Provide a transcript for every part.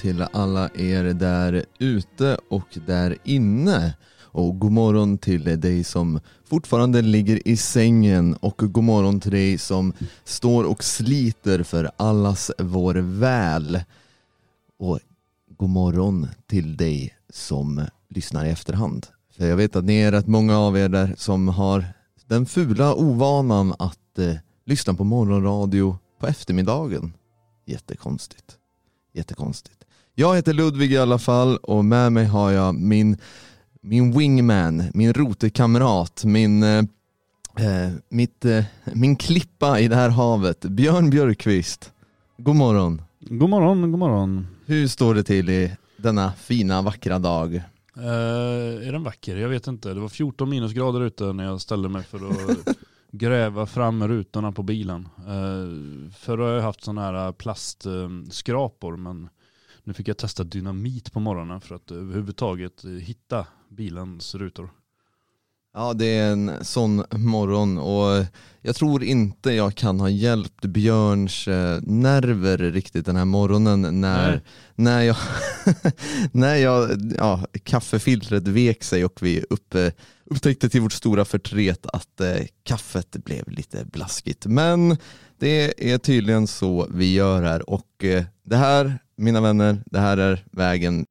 Till alla er där ute och där inne. Och god morgon till dig som fortfarande ligger i sängen och god morgon till dig som står och sliter för allas vår väl. Och god morgon till dig som lyssnar i efterhand. För jag vet att ni är rätt många av er där som har den fula ovanan att eh, lyssna på morgonradio på eftermiddagen. Jättekonstigt. Jättekonstigt. Jag heter Ludvig i alla fall och med mig har jag min, min wingman, min rotekamrat, min, eh, eh, mitt, eh, min klippa i det här havet, Björn Björkqvist. God morgon. God morgon, god morgon. Hur står det till i denna fina vackra dag? Uh, är den vacker? Jag vet inte. Det var 14 minusgrader ute när jag ställde mig för att gräva fram rutorna på bilen. Uh, förr har jag haft sådana här plastskrapor men nu fick jag testa dynamit på morgonen för att överhuvudtaget hitta bilens rutor. Ja, det är en sån morgon och jag tror inte jag kan ha hjälpt Björns eh, nerver riktigt den här morgonen när, när jag, när jag ja, kaffefiltret vek sig och vi uppe, upptäckte till vårt stora förtret att eh, kaffet blev lite blaskigt. Men det är tydligen så vi gör här och eh, det här, mina vänner, det här är vägen.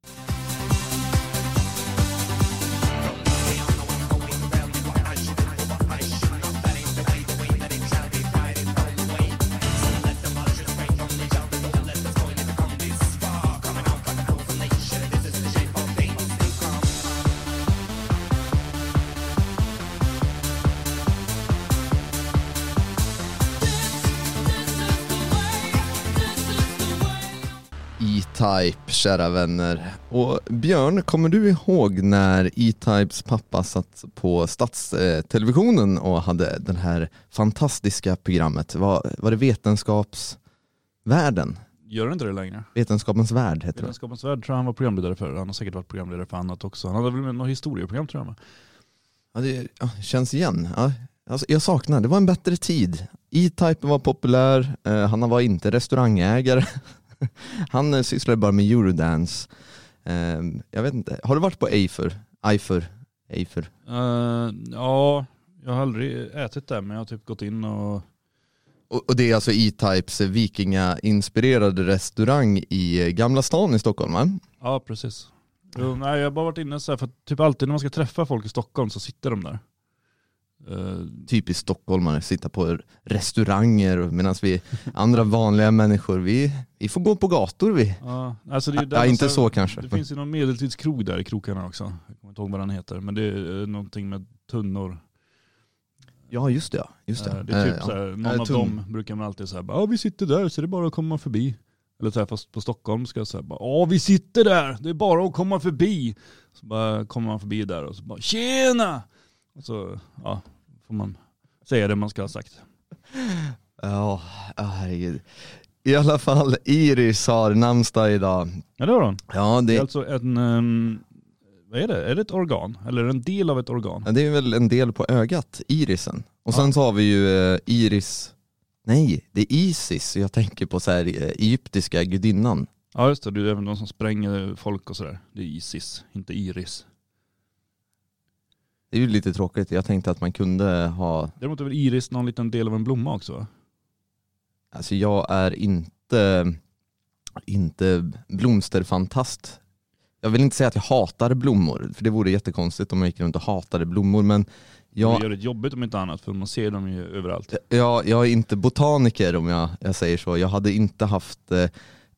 E-Type, kära vänner. Och Björn, kommer du ihåg när E-Types pappa satt på Statstelevisionen och hade det här fantastiska programmet? Var, var det Vetenskapsvärlden? Gör det inte det längre? Vetenskapens värld heter Vetenskapens värld tror jag han var programledare för. Han har säkert varit programledare för annat också. Han hade väl något historieprogram tror jag. Ja, det ja, känns igen. Ja, alltså, jag saknar, det var en bättre tid. E-Type var populär, eh, han var inte restaurangägare. Han eh, sysslar bara med eurodance. Uh, jag vet inte, har du varit på Eifer? Eifer? Eifer? Uh, ja, jag har aldrig ätit där men jag har typ gått in och och, det är alltså E-Types vikinga-inspirerade restaurang i eh, Gamla stan i Stockholm va? Ja precis. Jo, nej, jag har bara varit inne så här, för typ alltid när man ska träffa folk i Stockholm så sitter de där. Uh, Typiskt stockholmare, sitta på restauranger medan vi andra vanliga människor, vi, vi får gå på gator vi. Ja, alltså det är ja, inte så kanske. Det finns ju någon medeltidskrog där i krokarna också. Jag kommer inte ihåg vad den heter, men det är någonting med tunnor. Ja just det, just det. det är typ så här, någon uh, av dem brukar man alltid säga, ja vi sitter där så det är bara att komma förbi. Eller så här, fast på Stockholm ska jag säga, ja vi sitter där, det är bara att komma förbi. Så bara kommer man förbi där och så bara, tjena! Och så, ja, får man säga det man ska ha sagt. Ja, herregud. I alla fall, Iris har namnsdag idag. Ja det har hon. Ja, det... det är alltså en, um, vad är det? Är det ett organ? Eller en del av ett organ? Ja, det är väl en del på ögat, irisen. Och sen så har vi ju uh, Iris, nej det är Isis, jag tänker på så här uh, egyptiska gudinnan. Ja just det, det är även de som spränger folk och sådär. Det är Isis, inte Iris. Det är ju lite tråkigt, jag tänkte att man kunde ha... Däremot är väl iris någon liten del av en blomma också va? Alltså jag är inte, inte blomsterfantast. Jag vill inte säga att jag hatar blommor, för det vore jättekonstigt om jag gick runt och hatade blommor, men jag... Det gör det jobbigt om inte annat, för man ser dem ju överallt. Ja, jag är inte botaniker om jag, jag säger så. Jag hade inte haft eh,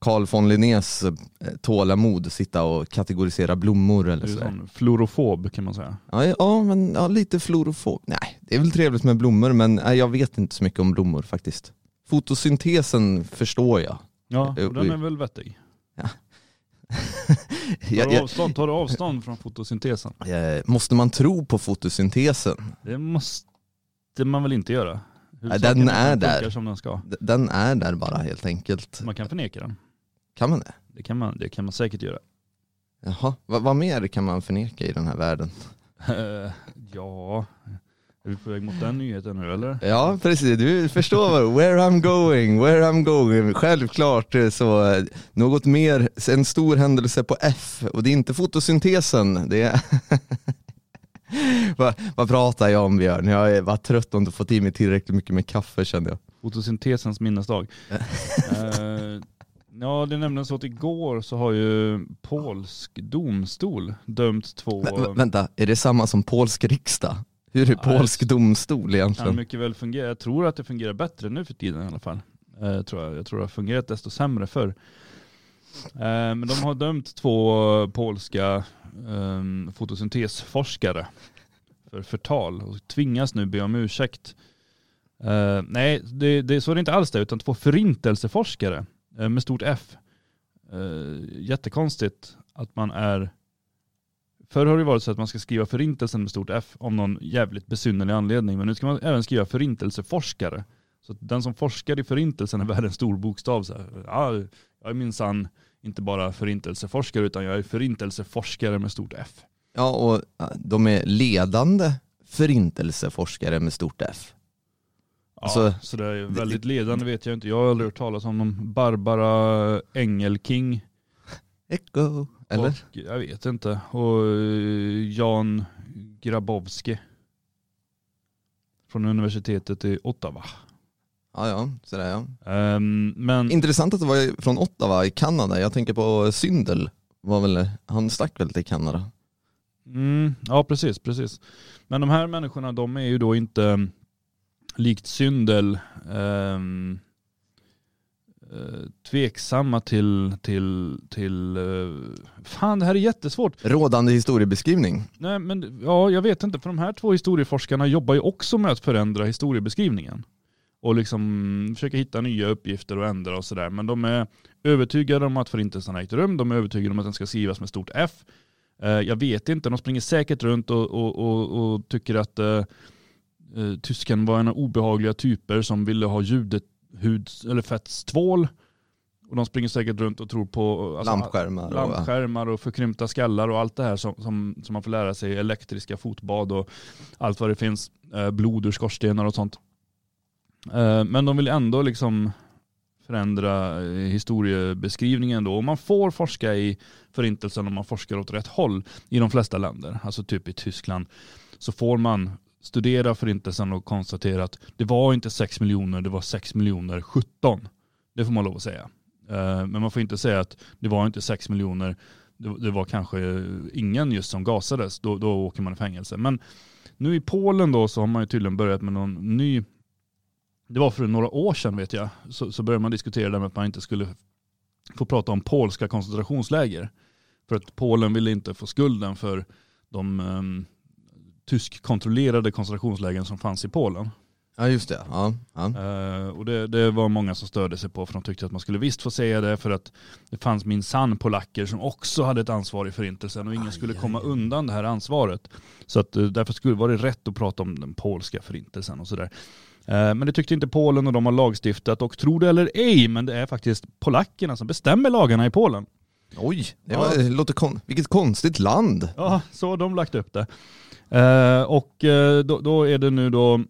Carl von Linnés eh, tålamod sitta och kategorisera blommor eller så. Florofob kan man säga. Ja, ja, men, ja, lite florofob. Nej, det är väl trevligt med blommor men nej, jag vet inte så mycket om blommor faktiskt. Fotosyntesen förstår jag. Ja, och den är väl vettig. Ja. tar, du avstånd, tar du avstånd från fotosyntesen? Måste man tro på fotosyntesen? Det måste man väl inte göra? den är där. Som den, den är där bara helt enkelt. Man kan förneka den. Kan man det? Det kan man, det kan man säkert göra. Jaha, vad, vad mer kan man förneka i den här världen? ja, Är vi på väg mot den nyheten nu eller? Ja, precis. Du förstår where I'm going, where I'm going. Självklart eh, så eh, något mer, en stor händelse på F och det är inte fotosyntesen. Det är vad, vad pratar jag om Björn? Jag var trött och inte fått i mig tillräckligt mycket med kaffe kände jag. Fotosyntesens minnesdag. ja det är nämligen så att igår så har ju polsk domstol dömt två... Vä vänta, är det samma som polsk riksdag? Hur är polsk domstol egentligen? Kan mycket väl fungera. Jag tror att det fungerar bättre nu för tiden i alla fall. Uh, tror jag. jag tror det har fungerat desto sämre förr. Uh, men de har dömt två polska um, fotosyntesforskare för förtal och tvingas nu be om ursäkt. Uh, nej, det, det, så är det inte alls det, utan två förintelseforskare Eh, med stort F. Eh, jättekonstigt att man är Förr har det varit så att man ska skriva förintelsen med stort F om någon jävligt besynnerlig anledning. Men nu ska man även skriva förintelseforskare. Så den som forskar i förintelsen är värd en stor bokstav. Så här. Ja, jag är minsann inte bara förintelseforskare utan jag är förintelseforskare med stort F. Ja, och de är ledande förintelseforskare med stort F. Ja, alltså, så det är väldigt ledande vet jag inte. Jag har aldrig hört talas om någon Barbara Engelking. Echo, eller? Och, jag vet inte. Och eh, Jan Grabowski. Från universitetet i Ottawa. Ja, ja, sådär ja. Um, men... Intressant att det var från Ottawa i Kanada. Jag tänker på Syndel. Var väl, han stack väl till Kanada? Mm, ja, precis, precis. Men de här människorna, de är ju då inte likt Syndel um, uh, tveksamma till, till, till uh, fan det här är jättesvårt. Rådande historiebeskrivning? Nej men ja, jag vet inte, för de här två historieforskarna jobbar ju också med att förändra historiebeskrivningen och liksom försöka hitta nya uppgifter och ändra och sådär. Men de är övertygade om att förintelsen har ägt rum. De är övertygade om att den ska skrivas med stort F. Eh, jag vet inte, de springer säkert runt och, och, och, och tycker att uh, tysken var en av obehagliga typer som ville ha ljudet, hud eller fettstvål. Och de springer säkert runt och tror på alltså, lampskärmar, lampskärmar och förkrympta skallar och allt det här som, som, som man får lära sig, elektriska fotbad och allt vad det finns, uh, blod ur skorstenar och sånt. Eh, men de vill ändå liksom förändra eh, historiebeskrivningen då. Och man får forska i förintelsen om man forskar åt rätt håll i de flesta länder. Alltså typ i Tyskland så får man studera förintelsen och konstatera att det var inte 6 miljoner, det var 6 miljoner 17. Det får man lov att säga. Eh, men man får inte säga att det var inte 6 miljoner, det var kanske ingen just som gasades, då, då åker man i fängelse. Men nu i Polen då så har man ju tydligen börjat med någon ny det var för några år sedan vet jag, så, så började man diskutera det med att man inte skulle få prata om polska koncentrationsläger. För att Polen ville inte få skulden för de um, tyskkontrollerade koncentrationslägren som fanns i Polen. Ja just det. Ja, ja. Uh, och det, det, var många som störde sig på för de tyckte att man skulle visst få säga det för att det fanns min sann polacker som också hade ett ansvar i förintelsen och ingen aj, skulle komma aj. undan det här ansvaret. Så att, uh, därför skulle det vara rätt att prata om den polska förintelsen och sådär. Eh, men det tyckte inte Polen och de har lagstiftat och tro det eller ej, men det är faktiskt polackerna som bestämmer lagarna i Polen. Oj, det, var, ja. låter kon vilket konstigt land. Ja, så har de lagt upp det. Eh, och eh, då, då, är det nu då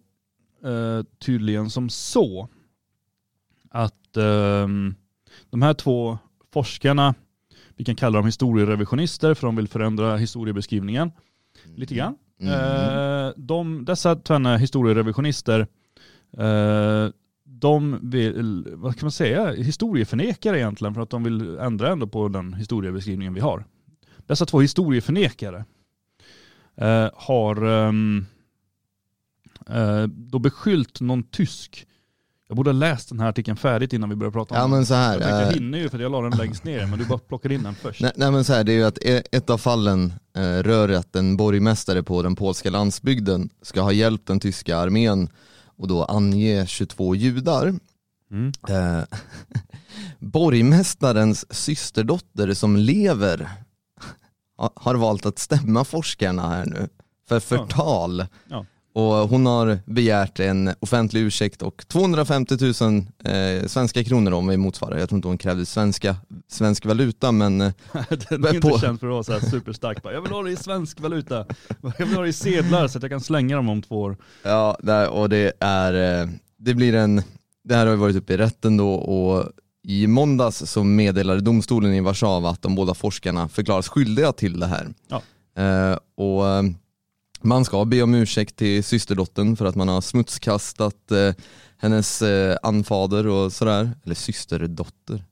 tydligen som så att ehm, de här två forskarna, vi kan kalla dem historierevisionister för de vill förändra historiebeskrivningen lite grann. Mm. De, dessa tvenne historierevisionister Eh, de vill, vad kan man säga, historieförnekare egentligen för att de vill ändra ändå på den historiebeskrivningen vi har. Dessa två historieförnekare eh, har um, uh, då beskyllt någon tysk jag borde ha läst den här artikeln färdigt innan vi började prata om ja, här, den. Jag, jag hinner ju för jag la den längst ner, men du bara plockar in den först. Nej, nej men så här, det är ju att e- ett av fallen eh, rör att en borgmästare på den polska landsbygden ska ha hjälpt den tyska armén och då ange 22 judar. Mm. Eh, borgmästarens systerdotter som lever har valt att stämma forskarna här nu för förtal. Ja. Och hon har begärt en offentlig ursäkt och 250 000 eh, svenska kronor om vi motsvarar. Jag tror inte hon krävde svenska, svensk valuta men... Eh, Den är inte känd för att vara så här superstark. Jag vill ha det i svensk valuta. Jag vill ha det i sedlar så att jag kan slänga dem om två år. Ja, och det är, eh, det blir en, det här har ju varit uppe i rätten då och i måndags så meddelade domstolen i Warszawa att de båda forskarna förklaras skyldiga till det här. Ja. Eh, och eh, man ska be om ursäkt till systerdottern för att man har smutskastat eh, hennes eh, anfader och sådär. Eller systerdotter.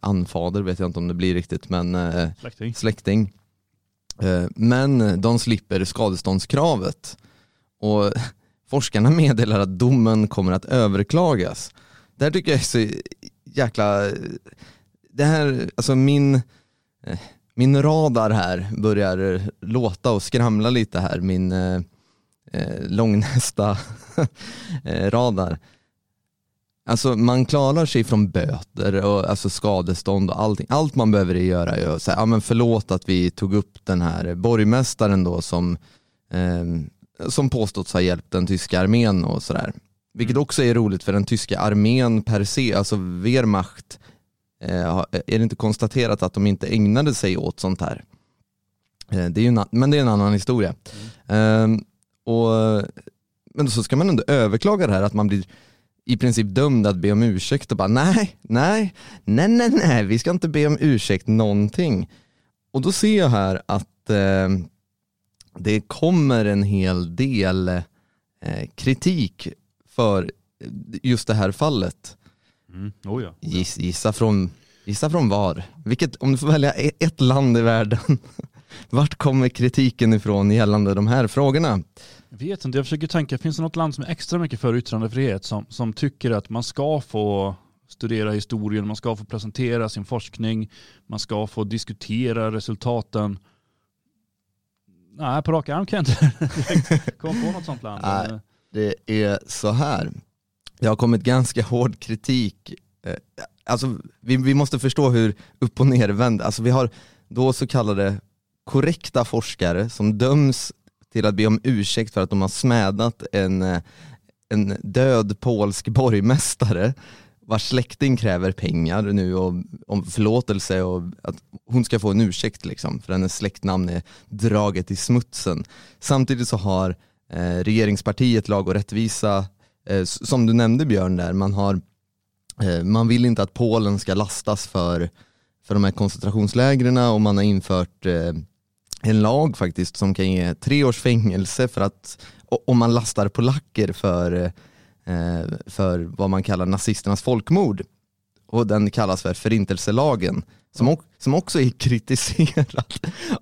Anfader vet jag inte om det blir riktigt men eh, Släkting. släkting. Eh, men de slipper skadeståndskravet. Och forskarna meddelar att domen kommer att överklagas. Det här tycker jag är så jäkla... Det här, alltså min, eh, min radar här börjar låta och skramla lite här, min eh, eh långnästa eh, radar. Alltså man klarar sig från böter och alltså skadestånd och allting. Allt man behöver göra är att säga, ja men förlåt att vi tog upp den här borgmästaren då som, eh, som påståtts ha hjälpt den tyska armén och sådär. Vilket mm. också är roligt för den tyska armén per se, alltså Wehrmacht, eh, är det inte konstaterat att de inte ägnade sig åt sånt här. Eh, det är en, men det är en annan historia. Mm. Eh, och, men så ska man ändå överklaga det här, att man blir i princip dömd att be om ursäkt och bara nej, nej, nej, nej, nej, vi ska inte be om ursäkt någonting. Och då ser jag här att eh, det kommer en hel del eh, kritik för just det här fallet. Mm. Oh ja. Giss, gissa, från, gissa från var? Vilket, om du får välja e- ett land i världen, vart kommer kritiken ifrån gällande de här frågorna? Jag vet inte, jag försöker tänka, finns det något land som är extra mycket för yttrandefrihet som, som tycker att man ska få studera historien, man ska få presentera sin forskning, man ska få diskutera resultaten. Nej, på rak arm kan jag inte komma på något sånt land. Nej det är så här. Det har kommit ganska hård kritik. Eh, alltså, vi, vi måste förstå hur upp och nervänd, alltså vi har då så kallade korrekta forskare som döms till att be om ursäkt för att de har smädat en, eh, en död polsk borgmästare vars släkting kräver pengar nu och om förlåtelse och att hon ska få en ursäkt liksom för hennes släktnamn är draget i smutsen. Samtidigt så har eh, regeringspartiet Lag och rättvisa, eh, som du nämnde Björn där, man, har, eh, man vill inte att Polen ska lastas för, för de här koncentrationslägren och man har infört en lag faktiskt som kan ge tre års fängelse för att om man lastar polacker för, för vad man kallar nazisternas folkmord. Och den kallas för förintelselagen som, som också är kritiserad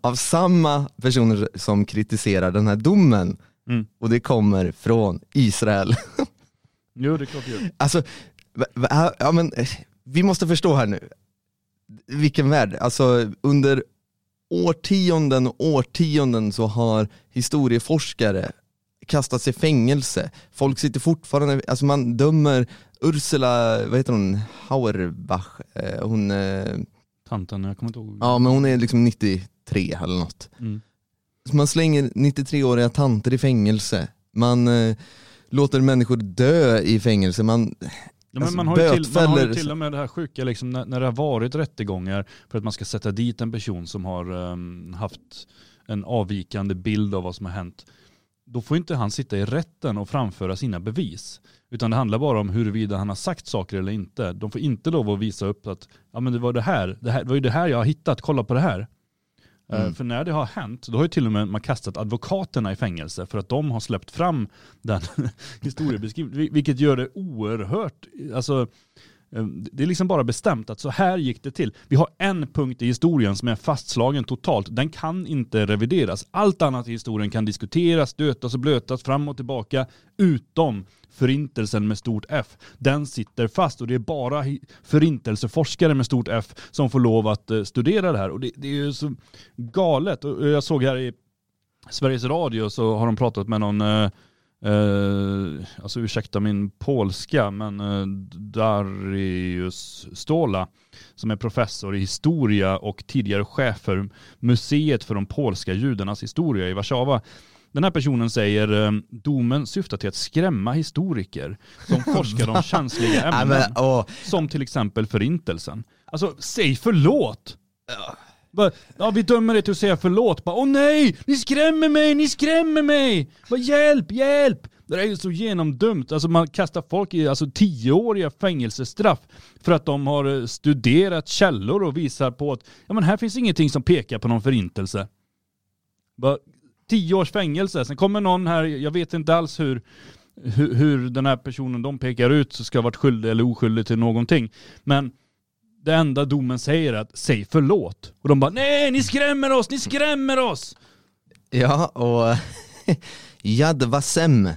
av samma personer som kritiserar den här domen. Mm. Och det kommer från Israel. jo det är klart det Alltså, ja, men, vi måste förstå här nu, vilken värld, alltså under årtionden och årtionden så har historieforskare kastats i fängelse. Folk sitter fortfarande, alltså man dömer Ursula, vad heter hon, Hauerbach, eh, hon... Eh, Tanten, jag kommer inte ihåg. Ja men hon är liksom 93 eller något. Mm. Man slänger 93-åriga tanter i fängelse. Man eh, låter människor dö i fängelse. Man, Ja, men man, har ju till, man har ju till och med det här sjuka, liksom, när, när det har varit rättegångar för att man ska sätta dit en person som har um, haft en avvikande bild av vad som har hänt. Då får inte han sitta i rätten och framföra sina bevis. Utan det handlar bara om huruvida han har sagt saker eller inte. De får inte lov att visa upp att ja, men det, var det, här, det här det var ju det här jag har hittat, kolla på det här. Eh, mm. För när det har hänt, då har ju till och med man kastat advokaterna i fängelse för att de har släppt fram den historiebeskrivningen. Vilket gör det oerhört, alltså eh, det är liksom bara bestämt att så här gick det till. Vi har en punkt i historien som är fastslagen totalt. Den kan inte revideras. Allt annat i historien kan diskuteras, stötas och blötas fram och tillbaka utom förintelsen med stort F. Den sitter fast och det är bara förintelseforskare med stort F som får lov att eh, studera det här. Och det, det är ju så galet. Och eh, jag såg här i Sveriges Radio så har de pratat med någon eh, Uh, alltså ursäkta min polska, men uh, Darius Stola som är professor i historia och tidigare chef för museet för de polska judarnas historia i Warszawa den här personen säger eh, domen syftar till att skrämma historiker som forskar om känsliga ämnen. men, åh, Som till exempel förintelsen. Alltså, säg förlåt! Ja, vi dömer dig till att säga förlåt. Bara, Åh nej! Ni skrämmer mig! Ni skrämmer mig! Bara, hjälp! Hjälp! Det där är ju så genomdumt. Alltså man kastar folk i alltså, tioåriga fängelsestraff för att de har eh, studerat källor och visar på att ja, men här finns ingenting som pekar på någon förintelse. Bara, tio års fängelse. Sen kommer någon här, jag vet inte alls hur, hur, hur den här personen de pekar ut ska ha varit skyldig eller oskyldig till någonting. Men det enda domen säger är att säg förlåt. Och de bara nej, ni skrämmer oss, ni skrämmer oss! Ja, och Yad Vashem,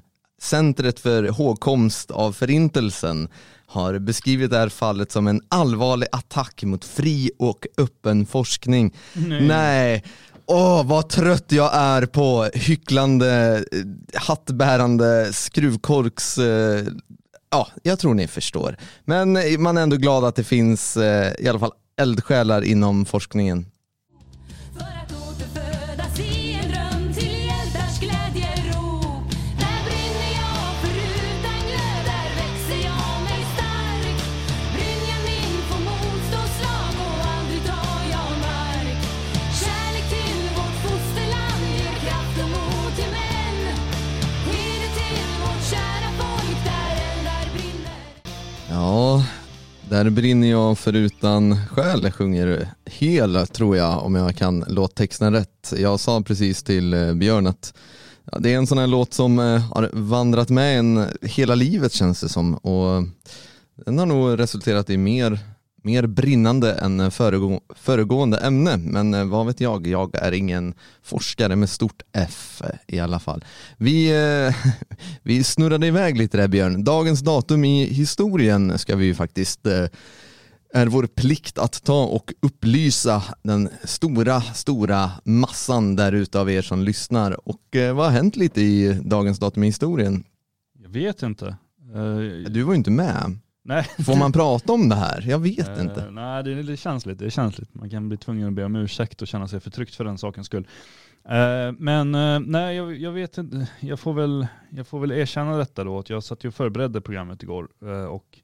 Centret för hågkomst av förintelsen, har beskrivit det här fallet som en allvarlig attack mot fri och öppen forskning. Nej. Nej. Åh, vad trött jag är på hycklande, hattbärande, skruvkorks... Eh, ja, jag tror ni förstår. Men man är ändå glad att det finns eh, i alla fall eldsjälar inom forskningen. Ja, där brinner jag förutan själ sjunger hel tror jag om jag kan låttexten rätt. Jag sa precis till eh, Björn att ja, det är en sån här låt som eh, har vandrat med en hela livet känns det som och den har nog resulterat i mer, mer brinnande än föregå, föregående ämne men eh, vad vet jag, jag är ingen forskare med stort F eh, i alla fall. Vi, eh, vi snurrade iväg lite där Björn. Dagens datum i historien ska vi ju faktiskt är vår plikt att ta och upplysa den stora, stora massan där ute av er som lyssnar. Och vad har hänt lite i dagens datum i historien? Jag vet inte. Du var ju inte med. Nej. Får man prata om det här? Jag vet Eh, inte. nej, det är lite känsligt. Det är känsligt. Man kan bli tvungen att be om ursäkt och känna sig förtryckt för den sakens skull. Eh, men eh, nej, jag, jag vet inte. Jag får, väl, jag får väl erkänna detta då. Att jag satt ju och förberedde programmet igår eh, och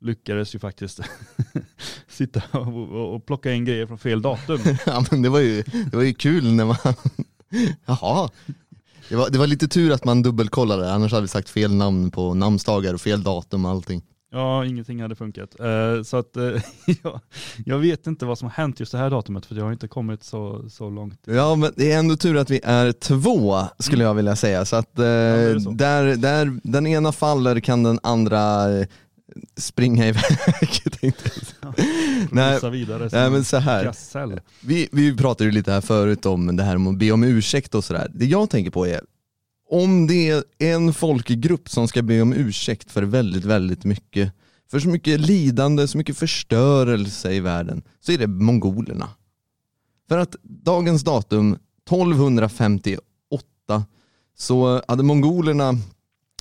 lyckades ju faktiskt sitta och, och, och plocka in grejer från fel datum. Ja, men det, var ju, det var ju kul när man... Jaha. Det var, det var lite tur att man dubbelkollade, annars hade vi sagt fel namn på namnsdagar och fel datum och allting. Ja, ingenting hade funkat. Eh, så att eh, jag, jag vet inte vad som har hänt just det här datumet för jag har inte kommit så, så långt. Ja men det är ändå tur att vi är två skulle jag vilja säga. Så att är det så. där, där den ena faller kan den andra springa iväg. tänkte jag. Nej, vidare Nej men så här. Vi, vi pratade ju lite här förut om det här med att be om ursäkt och sådär. Det jag tänker på är, om det är en folkgrupp som ska be om ursäkt för väldigt, väldigt mycket, för så mycket lidande, så mycket förstörelse i världen, så är det mongolerna. För att dagens datum, 1258, så hade mongolerna,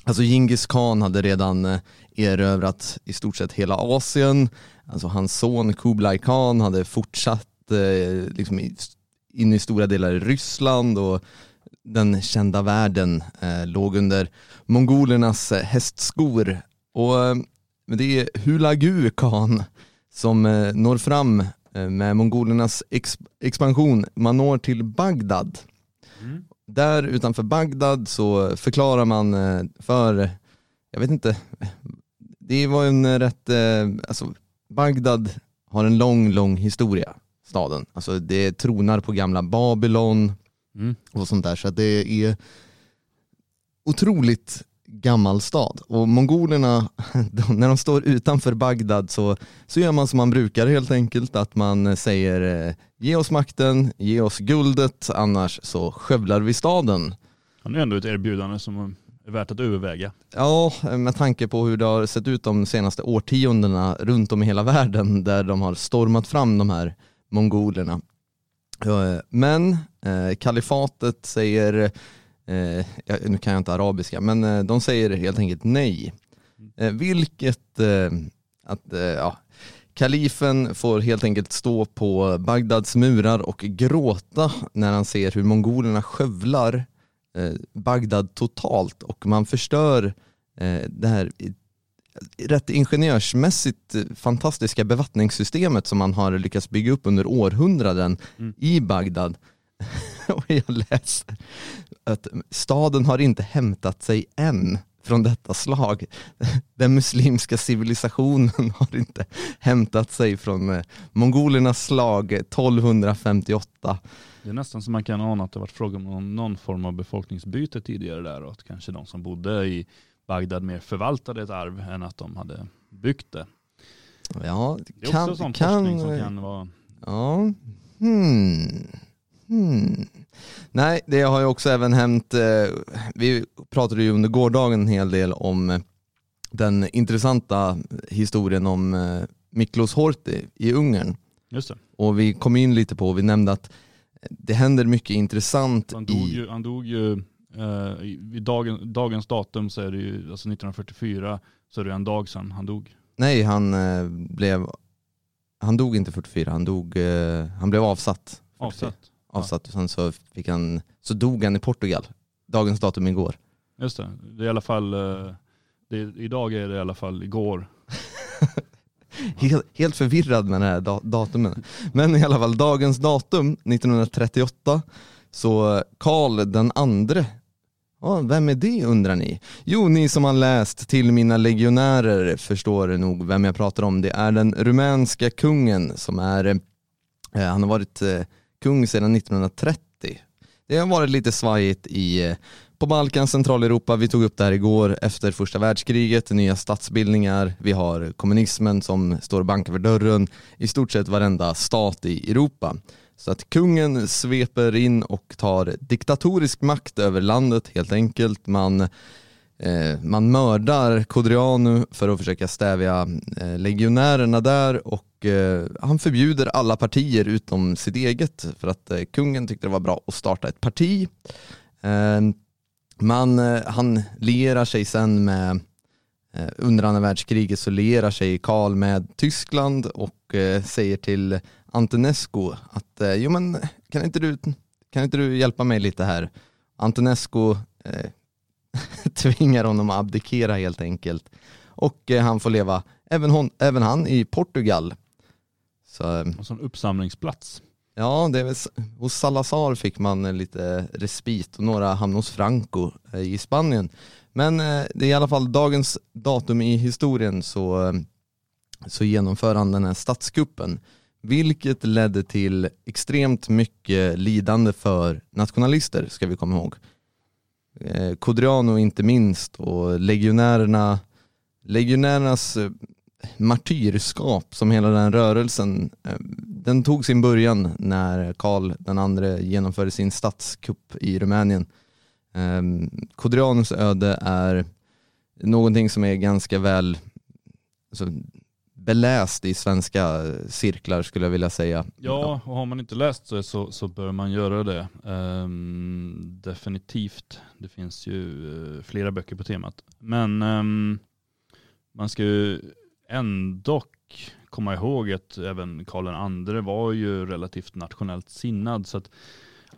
alltså Genghis khan hade redan eh, erövrat i stort sett hela Asien, alltså hans son Kublai khan hade fortsatt eh, liksom in i stora delar i Ryssland och den kända världen eh, låg under mongolernas eh, hästskor. Och eh, det är Hulagu khan som eh, når fram eh, med mongolernas ex expansion. Man når till Bagdad. Mm. Där utanför Bagdad så förklarar man eh, för, jag vet inte, det var en rätt, alltså Bagdad har en lång, lång historia, staden. Alltså det tronar på gamla Babylon Mm. och sånt där. Så det är otroligt gammal stad. Och mongolerna, de, när de står utanför Bagdad så, så gör man som man brukar helt enkelt. Att man säger eh, ge oss makten, ge oss guldet, annars så skövlar vi staden. Han är ändå ett erbjudande som är värt att överväga. Ja, med tanke på hur det har sett ut de senaste årtiondena runt om i hela världen där de har stormat fram de här mongolerna. Men eh, kalifatet säger, eh, nu kan jag inte arabiska, men eh, de säger helt enkelt nej. Eh, vilket, att ja, kalifen får helt enkelt stå på Bagdads murar och gråta när han ser hur mongolerna skövlar Bagdad totalt och man förstör det här rätt ingenjörsmässigt fantastiska bevattningssystemet som man har lyckats bygga upp under århundraden Mm. i Bagdad. och jag läser att staden har inte hämtat sig än från detta slag. Den muslimska civilisationen har inte hämtat sig från eh, mongolernas slag 1258. Det är nästan som man kan ana att det varit fråga om någon, någon form av befolkningsbyte tidigare där och att kanske de som bodde i Bagdad mer förvaltade ett arv än att de hade byggt det. Ja, Det är kan, också sån kan, forskning som kan vara Ja. Hmm. Hmm. Nej, det har ju också även hänt, eh, vi pratade ju under gårdagen en hel del om eh, den intressanta historien om eh, Miklos Horthy i Ungern. Just det. Och vi kom in lite på, vi nämnde att det händer mycket intressant Han dog i... ju, han dog ju eh, i- dagen, dagens datum så är det ju, alltså 1944, så är det en dag sedan han dog. Nej, han eh, blev... Han dog inte 44, han, dog, eh, han blev avsatt. 44. Avsatt. avsatt och sen så, fick han, så dog han i Portugal. Dagens datum igår. Just det. Det är i alla fall, eh, det, idag är det i alla fall igår. Helt, helt förvirrad med det här da- datumen. Men i alla fall dagens datum 1938 så Karl den andre Ja, vem är det undrar ni? Jo, ni som har läst till mina legionärer förstår nog vem jag pratar om. Det är den rumänska kungen som är, eh, han har varit eh, kung sedan 1930. Det har varit lite svajigt i, eh, på Balkan, Centraleuropa, vi tog upp det här igår, efter första världskriget, nya statsbildningar, vi har kommunismen som står och bankar för dörren, i stort sett varenda stat i Europa. Så att kungen sveper in och tar diktatorisk makt över landet helt enkelt. Man, eh, man mördar Kodrianu för att försöka stävja eh, legionärerna där och eh, han förbjuder alla partier utom sitt eget för att eh, kungen tyckte det var bra att starta ett parti. Eh, man, eh, han lierar sig sen med eh, under andra världskriget så lierar sig Karl med Tyskland och eh, säger till Antonescu att eh, jo men kan inte du, kan inte du hjälpa mig lite här? Antonescu eh, tvingar honom att abdikera helt enkelt och eh, han får leva, även, hon, även han i Portugal. Så eh, En sån uppsamlingsplats. Ja, det är väl, hos Salazar fick man eh, lite respit och några hamnade hos Franco eh, i Spanien. Men eh, det är i alla fall dagens datum i historien så, eh, så genomför han den här statskuppen. Vilket ledde till extremt mycket lidande för nationalister ska vi komma ihåg. Eh, Codriano inte minst och legionärerna, legionärernas eh, martyrskap som hela den rörelsen, eh, den tog sin början när Karl den andre genomförde sin statskupp i Rumänien. Eh, öde är någonting som är ganska väl alltså, beläst i svenska cirklar skulle jag vilja säga. Ja, och har man inte läst det så, så bör man göra det. Um, definitivt. Det finns ju uh, flera böcker på temat. Men um, man ska ju ändå komma ihåg att även Karl II var ju relativt nationellt sinnad. Så att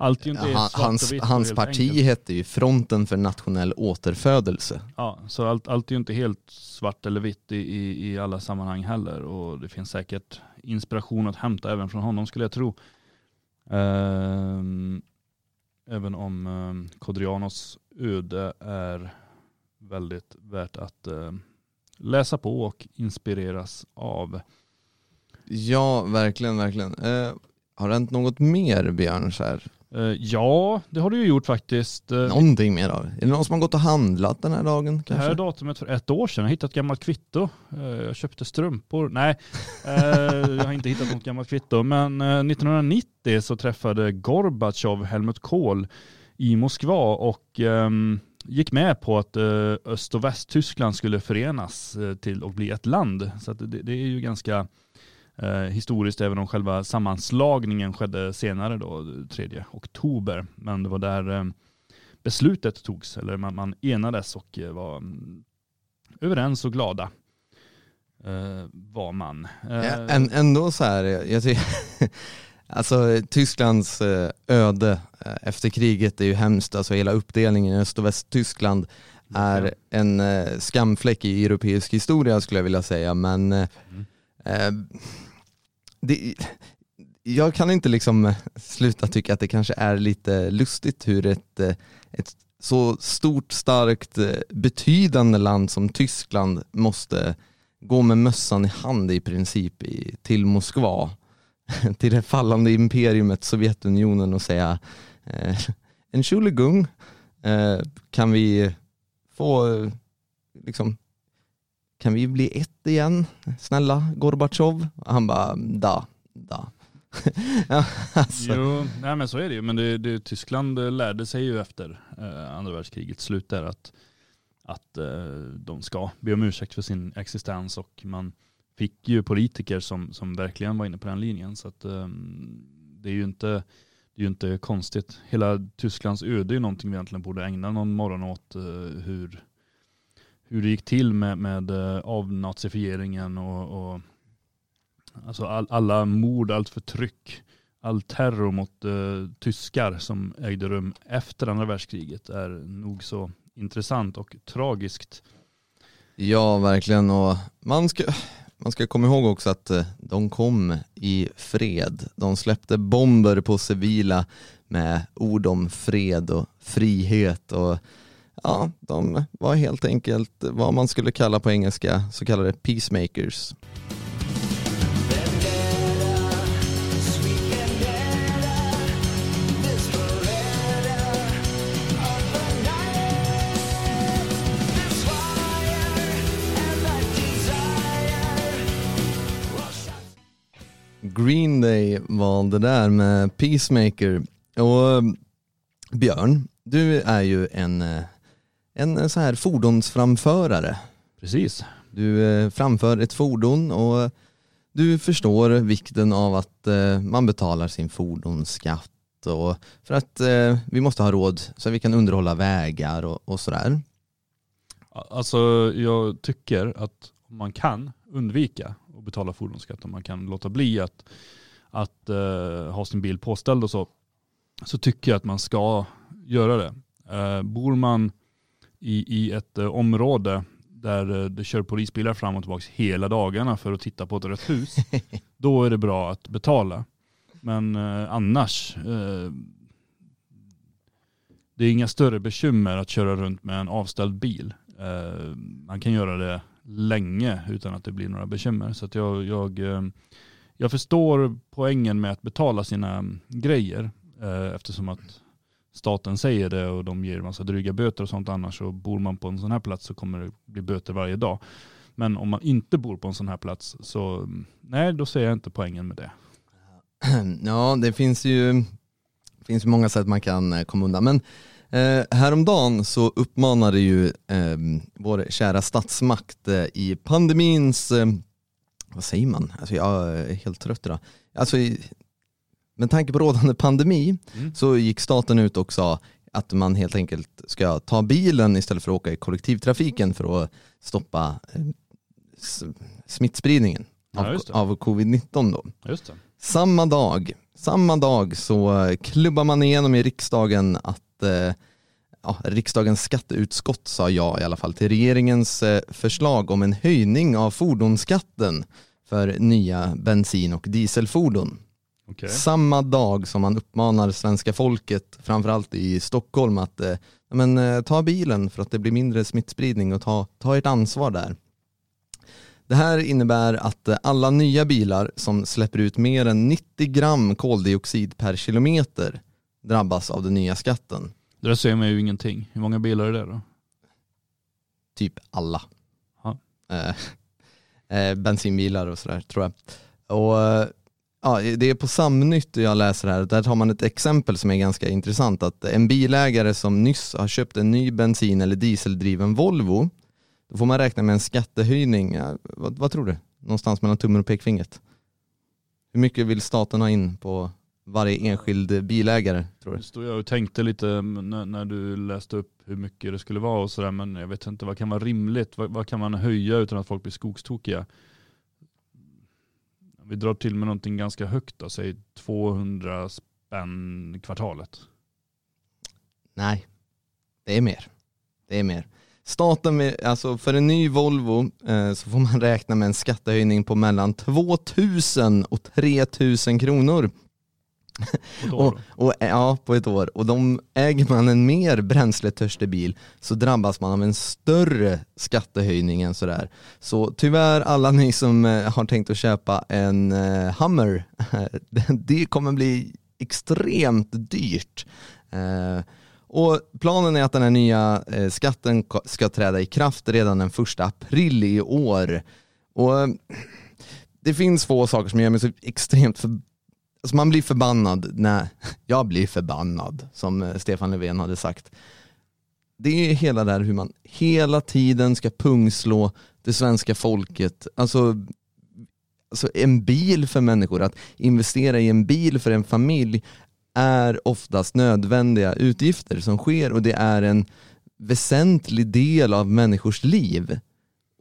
allt ju inte Ja, han, hans vitt hans parti enkelt. hette ju Fronten för nationell återfödelse. Ja, så allt, allt är ju inte helt svart eller vitt i, i, i alla sammanhang heller. Och det finns säkert inspiration att hämta även från honom skulle jag tro. Ehm, även om um, Kodrianos öde är väldigt värt att eh, läsa på och inspireras av. Ja, verkligen, verkligen. Eh, har det hänt något mer Björn? Så här? Eh, ja, det har du ju gjort faktiskt. Eh, Någonting mer av? Är det någon som har gått och handlat den här dagen? Det här datumet för ett år sedan, jag hittade ett gammalt kvitto. Eh, Jag köpte strumpor. Nej, jag har inte hittat något gammalt kvitto. Men eh, 1990 så träffade Gorbatjov Helmut Kohl i Moskva och ehm, gick med på att Öst och Västtyskland skulle förenas till att bli ett land. Så det, det är ju ganska eh, historiskt även om själva sammanslagningen skedde senare då, 3 oktober. Men det var där eh, beslutet togs, eller man, man enades och eh, var mm, överens och glada. Eh, var man. Eh, Ja, än, ändå så här, jag, tycker, Alltså Tysklands eh, öde eh, efter kriget är ju hemskt, alltså hela uppdelningen i Öst och Västtyskland är en eh, skamfläck i europeisk historia skulle jag vilja säga men eh, Mm det, jag kan inte liksom eh, sluta tycka att det kanske är lite lustigt hur ett, eh, ett så stort, starkt, eh, betydande land som Tyskland måste gå med mössan i hand i princip i, till Moskva, till det fallande imperiumet Sovjetunionen och säga eh, Entschuldigung, eh, kan vi få, liksom, kan vi bli ett igen? Snälla Gorbatjov? Han bara, da, da. ja, alltså. Jo, nej men så är det ju. Men det, det, Tyskland lärde sig ju efter eh, andra världskrigets slut där att, att eh, de ska be om ursäkt för sin existens och man fick ju politiker som, som verkligen var inne på den linjen. Så att, eh, det är ju inte, det är ju inte konstigt. Hela Tysklands öde är ju någonting vi egentligen borde ägna någon morgon åt. Eh, hur, hur det gick till med, med eh, avnazifieringen och, och alltså all, alla mord, allt förtryck, all terror mot uh, tyskar som ägde rum efter andra världskriget är nog så intressant och tragiskt. Ja, verkligen. Och man, ska, man ska komma ihåg också att eh, de kom i fred. De släppte bomber på civila med ord om fred och frihet. Och ja, De var helt enkelt vad man skulle kalla på engelska så kallade peacemakers. Green Day var det där med Peacemaker. Och eh, Björn, du är ju en, eh, en så här fordonsframförare. Precis. Du eh, framför ett fordon och du förstår vikten av att eh, man betalar sin fordonsskatt och för att eh, vi måste ha råd så att vi kan underhålla vägar och, och sådär. Alltså jag tycker att om man kan undvika att betala fordonsskatt, om man kan låta bli att, att eh, ha sin bil påställd och så, så tycker jag att man ska göra det. Eh, bor man i, i ett eh, område där eh, det kör polisbilar fram och tillbaka hela dagarna för att titta på ett rött hus, då är det bra att betala. Men eh, annars, eh, det är inga större bekymmer att köra runt med en avställd bil. Eh, man kan göra det länge utan att det blir några bekymmer. Så jag, jag, eh, jag förstår poängen med att betala sina mm, grejer eftersom att staten säger det och de ger massa dryga böter och sånt annars och bor man på en sån här plats så kommer det bli böter varje dag. Men om man inte bor på en sån här plats så nej, då ser jag inte poängen med det. Ja, det finns ju finns många sätt man kan eh, komma undan. Men eh, häromdagen så uppmanade ju eh, vår kära statsmakt eh, i pandemins, eh, vad säger man? Alltså jag är helt trött idag. Alltså, i, med tanke på rådande pandemi Mm. så gick staten ut och sa att man helt enkelt ska ta bilen istället för att åka i kollektivtrafiken för att stoppa eh, smittspridningen Ja, av, det. av covid-19 då. Just det. Samma dag, samma dag så eh, klubbar man igenom i riksdagen att eh, ja, riksdagens skatteutskott sa ja i alla fall till regeringens eh, förslag om en höjning av fordonsskatten för nya bensin och dieselfordon. Okej. Samma dag som man uppmanar svenska folket, framförallt i Stockholm, att eh, men, eh, ta bilen för att det blir mindre smittspridning och ta, ta ert ansvar där. Det här innebär att eh, alla nya bilar som släpper ut mer än 90 gram koldioxid per kilometer drabbas av den nya skatten. Det där säger mig ju ingenting. Hur många bilar är det då? Typ alla. Eh, eh, bensinbilar och sådär tror jag. Och eh, ja, det är på Samnytt jag läser här, där tar man ett exempel som är ganska intressant. Att en bilägare som nyss har köpt en ny bensin eller dieseldriven Volvo, då får man räkna med en skattehöjning, ja, vad, vad tror du? Någonstans mellan tummen och pekfingret. Hur mycket vill staten ha in på varje enskild bilägare tror du? Nu stod jag och tänkte lite när, när du läste upp hur mycket det skulle vara och sådär men jag vet inte vad kan vara rimligt? Vad, vad kan man höja utan att folk blir skogstokiga? Vi drar till med någonting ganska högt då, säg 200 spänn kvartalet. Nej, det är mer. Det är mer. Staten, vill- alltså för en ny Volvo eh, så får man räkna med en skattehöjning på mellan 2000 och 3000 kronor. Och, och, ja, på ett år. Och de, äger man en mer bränsletörstig bil så drabbas man av en större skattehöjning än sådär. Så tyvärr alla ni som eh, har tänkt att köpa en eh, Hummer, det- kommer bli extremt dyrt. Eh, och planen är att den här nya eh, skatten ska träda i kraft redan den första april i år. Och eh, det finns få saker som gör mig så extremt för, Alltså man blir förbannad när, jag blir förbannad som eh, Stefan Löfven hade sagt. Det är hela där hur man hela tiden ska pungslå det svenska folket. Alltså, alltså en bil för människor, att investera i en bil för en familj är oftast nödvändiga utgifter som sker och det är en väsentlig del av människors liv.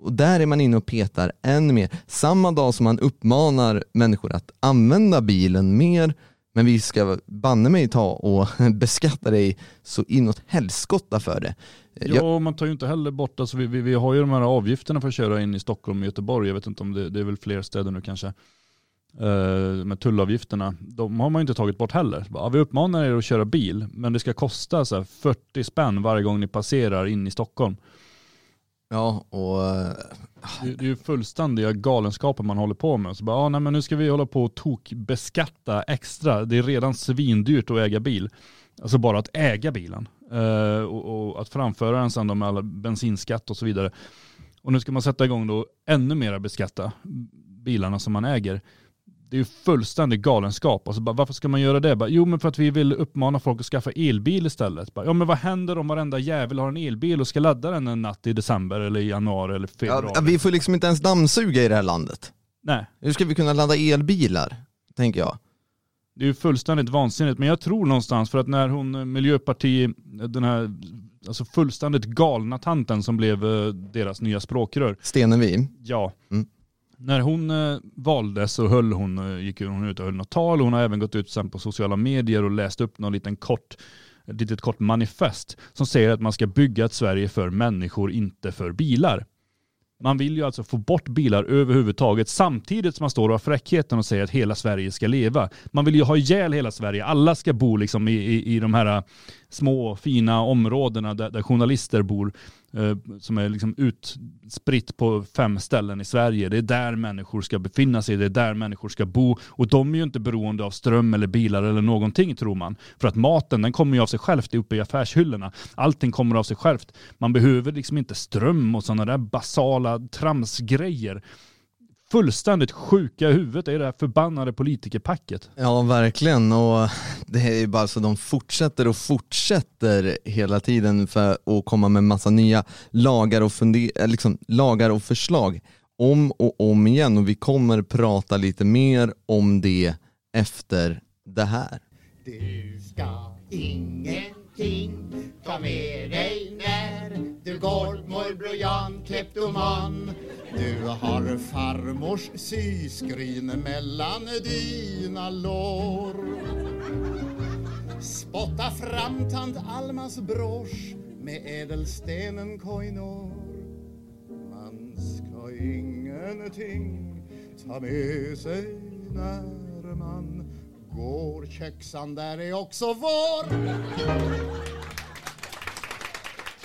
Och där är man inne och petar än mer. Samma dag som man uppmanar människor att använda bilen mer, men vi ska banne mig ta och beskatta dig så inåt helskotta för det. Ja, Jag, man tar ju inte heller bort, alltså vi, vi, vi har ju de här avgifterna för att köra in i Stockholm och Göteborg. Jag vet inte om det, det är väl fler städer nu kanske. Uh, med tullavgifterna, de har man ju inte tagit bort heller. Bara, vi uppmanar er att köra bil, men det ska kosta så här 40 spänn varje gång ni passerar in i Stockholm ja, och eh, Det, det är ju fullständiga galenskaper man håller på med. Så bara, ah, nej, men nu ska vi hålla på och tokbeskatta extra. Det är redan svindyrt att äga bil. Alltså bara att äga bilen. Uh, och, och att framföra den sen då med alla bensinskatt och så vidare. Och nu ska man sätta igång då ännu mer beskatta bilarna som man äger. Det är ju fullständig galenskap. Alltså bara, varför ska man göra det? Bara, jo men för att vi vill uppmana folk att skaffa elbil istället. Bara, ja men vad händer om varenda jävel har en elbil och ska ladda den en natt i december eller i januari eller februari? ja, vi får liksom inte ens dammsuga i det här landet. Nej, Hur ska vi kunna ladda elbilar? Tänker jag. det är ju fullständigt vansinnigt. Men jag tror någonstans för att när hon, eh, Miljöparti, den här alltså fullständigt galna tanten som blev eh, deras nya språkrör. Stenevi. Ja. Mm. När hon eh, valdes så höll hon, eh, gick hon ut och höll något tal. Hon har även gått ut sen på sociala medier och läst upp någon liten kort, ett litet kort manifest som säger att man ska bygga ett Sverige för människor, inte för bilar. Man vill ju alltså få bort bilar överhuvudtaget samtidigt som man står och har fräckheten och säger att hela Sverige ska leva. Man vill ju ha ihjäl hela Sverige. Alla ska bo liksom i, i, i de här eh, små fina områdena där, där journalister bor eh, som är liksom utspritt på fem ställen i Sverige. Det är där människor ska befinna sig, det är där människor ska bo och de är ju inte beroende av ström eller bilar eller någonting tror man. För att maten den kommer ju av sig självt uppe i affärshyllorna. Allting kommer av sig självt. Man behöver liksom inte ström och sådana där basala tramsgrejer. Fullständigt sjuka i huvudet är det här förbannade politikerpacket. Ja, verkligen. Och det är ju bara så de fortsätter och fortsätter hela tiden för att komma med massa nya lagar och, funder- eh, liksom, lagar och förslag om och om igen. Och vi kommer prata lite mer om det efter det här. Du ska allting ta med dig när du går morbror Jan kleptoman. Du har farmors syskrin mellan dina lår. Spotta fram tant Almas brosch med ädelstenen koinor. Man ska ingenting ta med sig när man går. Köksan där är också vår.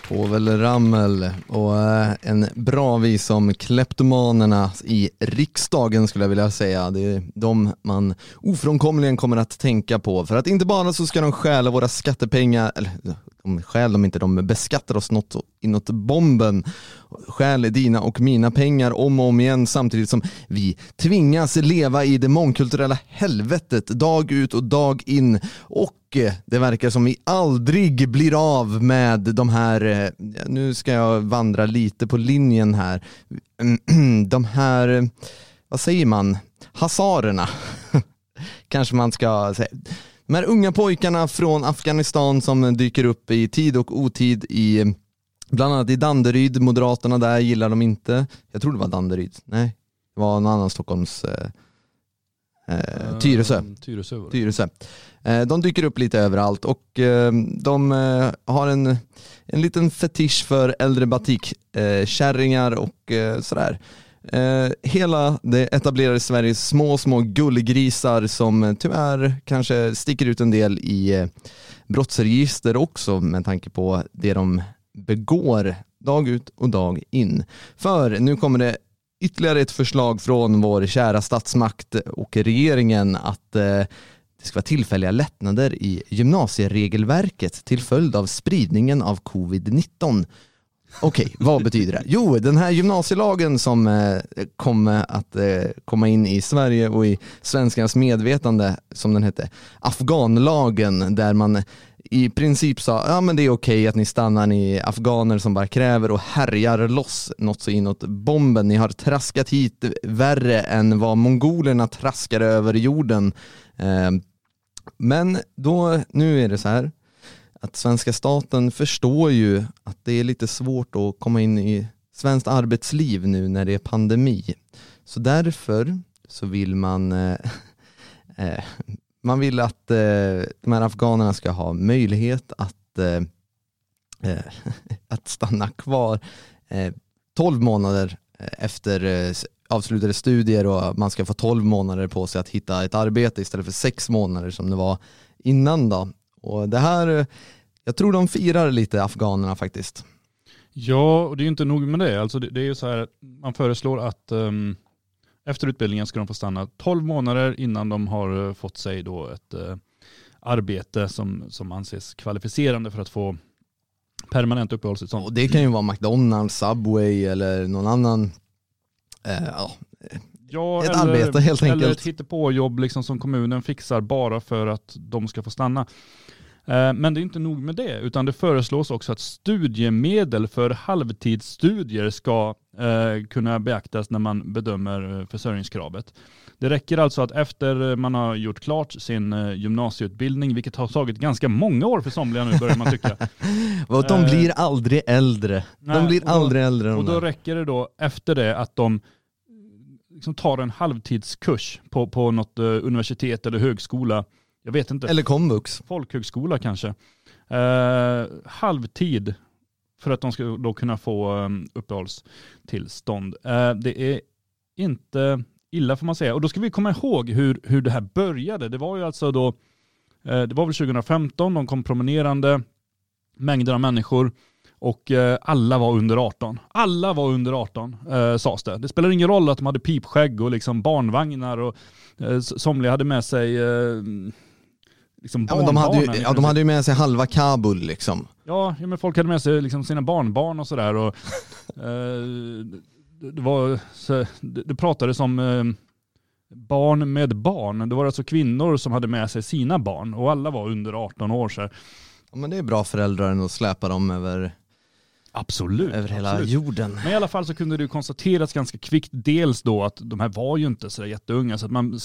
Povel Ramel och eh, en bra vis om kleptomanerna i riksdagen skulle jag vilja säga. Det är de man ofrånkomligen kommer att tänka på. För att inte bara så ska de stjäla våra skattepengar, eller de stjäl dem inte, de beskattar oss något inåt bomben. Stjäl dina och mina pengar om och om igen samtidigt som vi tvingas leva i det mångkulturella helvetet dag ut och dag in. Och eh, det verkar som vi aldrig blir av med de här, eh, nu ska jag vandra lite på linjen här, de här, eh, vad säger man, hasarerna kanske man ska säga. De här unga pojkarna från Afghanistan som dyker upp i tid och otid i bland annat i Danderyd, Moderaterna där gillar de inte. Jag tror det var Danderyd, nej, det var en annan Stockholms, eh, Eh, Tyresö. Eh, Tyresö det. Tyresö. Eh, De dyker upp lite överallt och eh, de eh, har en, en liten fetisch för äldre batikkärringar och sådär. Eh, Hela det etablerade Sveriges små, små gullgrisar som eh, tyvärr kanske sticker ut en del i eh, brottsregister också med tanke på det de begår dag ut och dag in. För nu kommer det ytterligare ett förslag från vår kära statsmakt och regeringen att eh, det ska vara tillfälliga lättnader i gymnasieregelverket till följd av spridningen av covid-19. Okej, vad betyder det? Jo, den här gymnasielagen som eh, kommer att eh, komma in i Sverige och i svenskarnas medvetande, som den hette, afghanlagen, där man i princip sa, ja men det är okej att ni stannar, ni afghaner som bara kräver och härjar loss något så inåt bomben. Ni har traskat hit värre än vad mongolerna traskar över jorden. Eh, men då, nu är det så här att svenska staten förstår ju att det är lite svårt att komma in i svenskt arbetsliv nu när det är pandemi. Så därför så vill man eh, eh, man vill att eh, de här afghanerna ska ha möjlighet att, eh, eh att stanna kvar eh, 12 månader eh, efter eh, avslutade studier och man ska få 12 månader på sig att hitta ett arbete istället för 6 månader som det var innan då. Och det här, jag tror de firar lite afghanerna faktiskt. Ja, och det är ju inte nog med det. Alltså det, det är ju så här, man föreslår att ehm, efter utbildningen ska de få stanna 12 månader innan de har eh, fått sig då ett eh, arbete som, som anses kvalificerande för att få permanent uppehållstillstånd. Och det kan ju vara McDonalds, Subway eller någon annan eh, ja, Ja, Ett arbete, helt Eller enkelt. ett hittepåjobb liksom som kommunen fixar bara för att de ska få stanna. Eh, Men det är inte nog med det, utan det föreslås också att studiemedel för halvtidsstudier ska eh, kunna beaktas när man bedömer eh, försörjningskravet. Det räcker alltså att efter man har gjort klart sin gymnasieutbildning, vilket har tagit ganska många år för somliga nu börjar man tycka. och de blir aldrig äldre. nej, de blir och då- aldrig äldre Och då räcker det då efter det att de liksom tar en halvtidskurs på, på något universitet eller högskola. Jag vet inte. Eller komvux. folkhögskola kanske. Eh, halvtid för att de ska då kunna få um, uppehållstillstånd. Eh, det är inte illa får man säga. Och då ska vi komma ihåg hur, hur det här började. Det var ju alltså då, eh, det var väl 2015, de kom promenerande, mängder av människor och eh, alla var under 18. Alla var under 18 eh, sades det. Det spelar ingen roll att de hade pipskägg och liksom barnvagnar och eh, somliga hade med sig eh, liksom Ja, de, hade ju, ja, de princip. hade ju med sig halva Kabul liksom. Ja, ja men folk hade med sig liksom sina barnbarn och sådär. Och, eh, det, var, så, det, det pratades om eh, barn med barn. Det var alltså kvinnor som hade med sig sina barn och alla var under 18 år. Så. Ja, men det är bra föräldrar att släpa dem över, Absolut. över hela absolut. jorden. Men i alla fall så kunde det ju konstateras ganska kvickt, dels då att de här var ju inte så jätteunga, så att man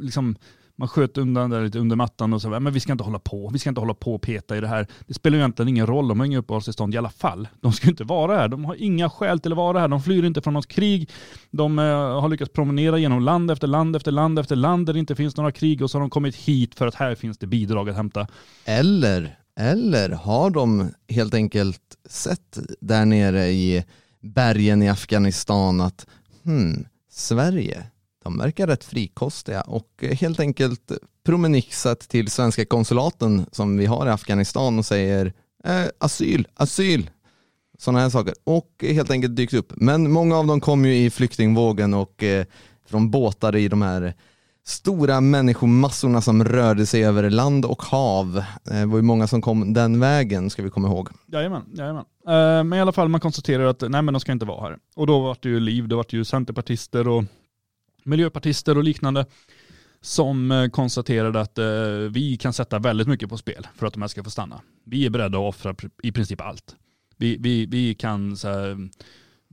liksom man sköt undan det lite under mattan och så, men vi ska inte hålla på, vi ska inte hålla på och peta i det här. Det spelar ju egentligen ingen roll, de har inga uppehållstillstånd i alla fall. De ska ju inte vara här, de har inga skäl till att vara här, de flyr inte från något krig. De eh, har lyckats promenera genom land efter land efter land efter land där det inte finns några krig och så har de kommit hit för att här finns det bidrag att hämta. Eller, eller har de helt enkelt sett där nere i bergen i Afghanistan att hmm, Sverige, de verkar rätt frikostiga och helt enkelt promenixat till svenska konsulaten som vi har i Afghanistan och säger eh, asyl, asyl. Sådana här saker. Och helt enkelt dykt upp. Men många av dem kom ju i flyktingvågen och eh, från båtar i de här stora människomassorna som rörde sig över land och hav. Eh, det var ju många som kom den vägen ska vi komma ihåg. Jajamän, jajamän. Eh, men i alla fall man konstaterar att nej men de ska inte vara här. Och då var det ju liv, det var ju centerpartister och miljöpartister och liknande som eh, konstaterade att eh, vi kan sätta väldigt mycket på spel för att de här ska få stanna. Vi är beredda att offra i princip allt. Vi, vi, vi kan, så här,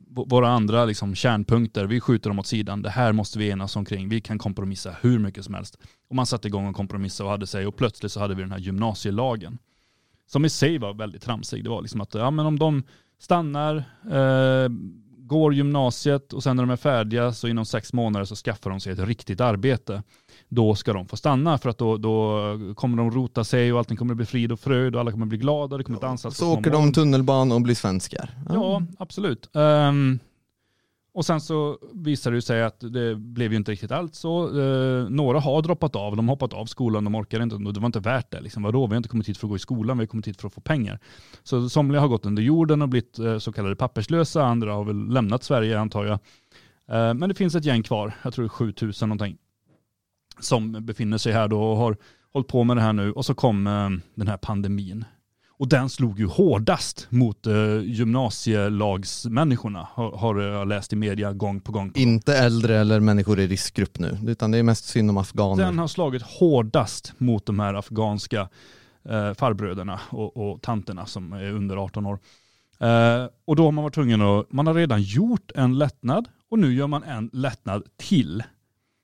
våra andra liksom, kärnpunkter, vi skjuter dem åt sidan. Det här måste vi enas omkring. Vi kan kompromissa hur mycket som helst. Och man satte igång och kompromissa och hade sig och plötsligt så hade vi den här gymnasielagen som i sig var väldigt tramsig. Det var liksom att ja, men om de stannar, eh, går gymnasiet och sen när de är färdiga så inom sex månader så skaffar de sig ett riktigt arbete. Då ska de få stanna för att då, då kommer de rota sig och allting kommer bli frid och fröjd och alla kommer bli glada. Det kommer ett ansats Så åker de tunnelbana och blir svenskar. Ja, absolut. Ehm, och sen så visar det sig att det blev ju inte riktigt allt så. Eh, några har droppat av, de har hoppat av skolan, de orkar inte, det var inte värt det. Liksom, vadå, vi har inte kommit hit för att gå i skolan, vi har kommit hit för att få pengar. Så somliga har gått under jorden och blivit eh, så kallade papperslösa, andra har väl lämnat Sverige antar jag. Eh, men det finns ett gäng kvar, jag tror det är 7000 någonting, som befinner sig här då och har hållit på med det här nu. Och så kom eh, den här pandemin. Och den slog ju hårdast mot eh, gymnasielagsmänniskorna, har, har jag läst i media gång på gång. På. Inte äldre eller människor i riskgrupp nu, utan det är mest synd om afghaner. Den har slagit hårdast mot de här afghanska eh, farbröderna och, och tanterna som är under 18 år. Eh, och då har man varit tvungen att, man har redan gjort en lättnad och nu gör man en lättnad till.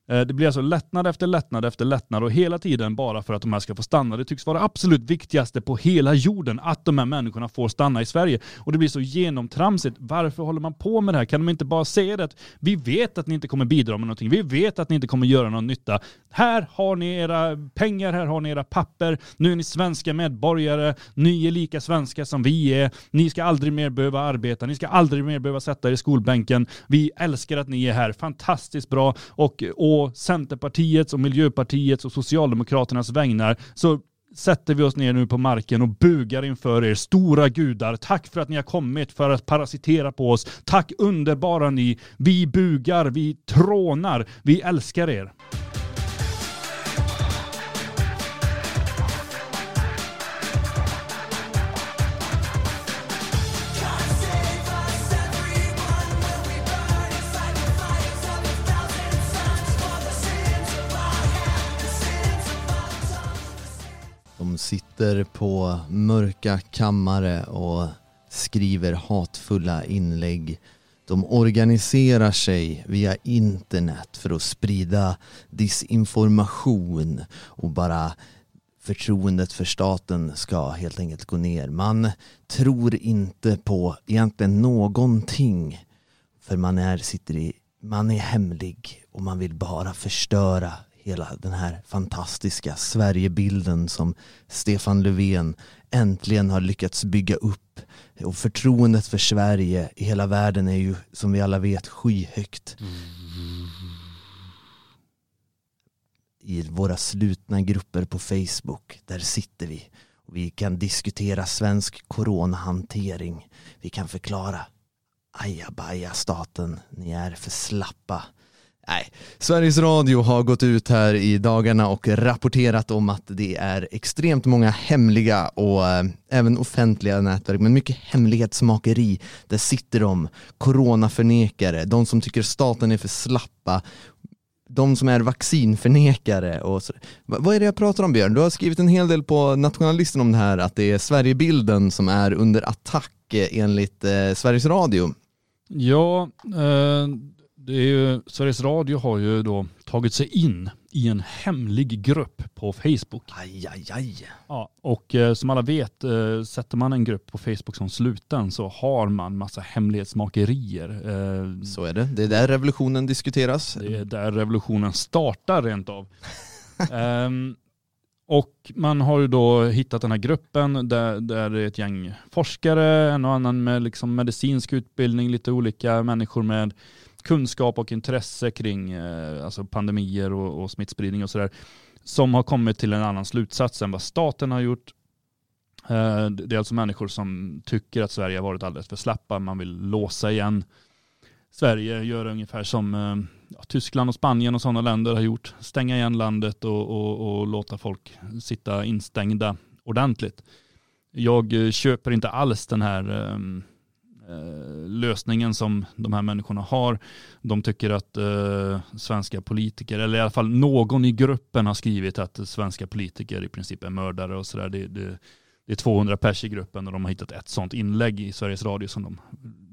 Eh, det blir alltså lättnad efter lättnad efter lättnad och hela tiden bara för att de här ska få stanna. Det tycks vara absolut viktigaste på hela jorden att de här människorna får stanna i Sverige. Och det blir så genomtramsigt. Varför håller man på med det här? Kan de inte bara säga det? att Vi vet att ni inte kommer bidra med någonting. Vi vet att ni inte kommer göra någon nytta. Här har ni era pengar, här har ni era papper. Nu är ni svenska medborgare. Ni är lika svenska som vi är. Ni ska aldrig mer behöva arbeta. Ni ska aldrig mer behöva sätta er i skolbänken. Vi älskar att ni är här. Fantastiskt bra. Och på Centerpartiets och Miljöpartiets och Socialdemokraternas vägnar så sätter vi oss ner nu på marken och bugar inför er stora gudar. Tack för att ni har kommit för att parasitera på oss. Tack underbara ni. Vi bugar, vi trånar, vi älskar er. Sitter på mörka kammare och skriver hatfulla inlägg. De organiserar sig via internet för att sprida disinformation och bara förtroendet för staten ska helt enkelt gå ner. Man tror inte på egentligen någonting för man är, sitter i, man är hemlig och man vill bara förstöra hela den här fantastiska Sverigebilden som Stefan Löfven äntligen har lyckats bygga upp. Och förtroendet för Sverige i hela världen är ju som vi alla vet skyhögt. I våra slutna grupper på Facebook, där sitter vi. Och vi kan diskutera svensk coronahantering. Vi kan förklara ajabaja staten, ni är för slappa. Nej, Sveriges Radio har gått ut här i dagarna och rapporterat om att det är extremt många hemliga och eh, även offentliga nätverk, men mycket hemlighetsmakeri. Där sitter de, coronaförnekare, de som tycker staten är för slappa, de som är vaccinförnekare och så. Vad är det jag pratar om Björn? Du har skrivit en hel del på Nationalisten om det här, att det är Sverigebilden som är under attack eh, enligt eh, Sveriges Radio. Ja, eh, det är ju, Sveriges Radio har ju då tagit sig in i en hemlig grupp på Facebook. Aj, aj, aj. Ja, och eh, som alla vet, eh, sätter man en grupp på Facebook som sluten så har man massa hemlighetsmakerier. Eh, Så är det. Det är där revolutionen diskuteras. det är där revolutionen startar rent av. Ehm, och man har ju då hittat den här gruppen där, där det är ett gäng forskare, en och annan med liksom medicinsk utbildning, lite olika människor med kunskap och intresse kring eh, alltså pandemier och, och smittspridning och sådär, som har kommit till en annan slutsats än vad staten har gjort. Eh, det är alltså människor som tycker att Sverige har varit alldeles för slappa, man vill låsa igen Sverige, gör ungefär som eh, ja, Tyskland och Spanien och sådana länder har gjort. Stänga igen landet och, och, och låta folk sitta instängda ordentligt. Jag eh, köper inte alls den här ehm, Eh, lösningen som de här människorna har. De tycker att eh, svenska politiker, eller i alla fall någon i gruppen har skrivit att svenska politiker i princip är mördare och sådär. Det, det, det är 200 pers i gruppen och de har hittat ett sådant inlägg i Sveriges Radio som de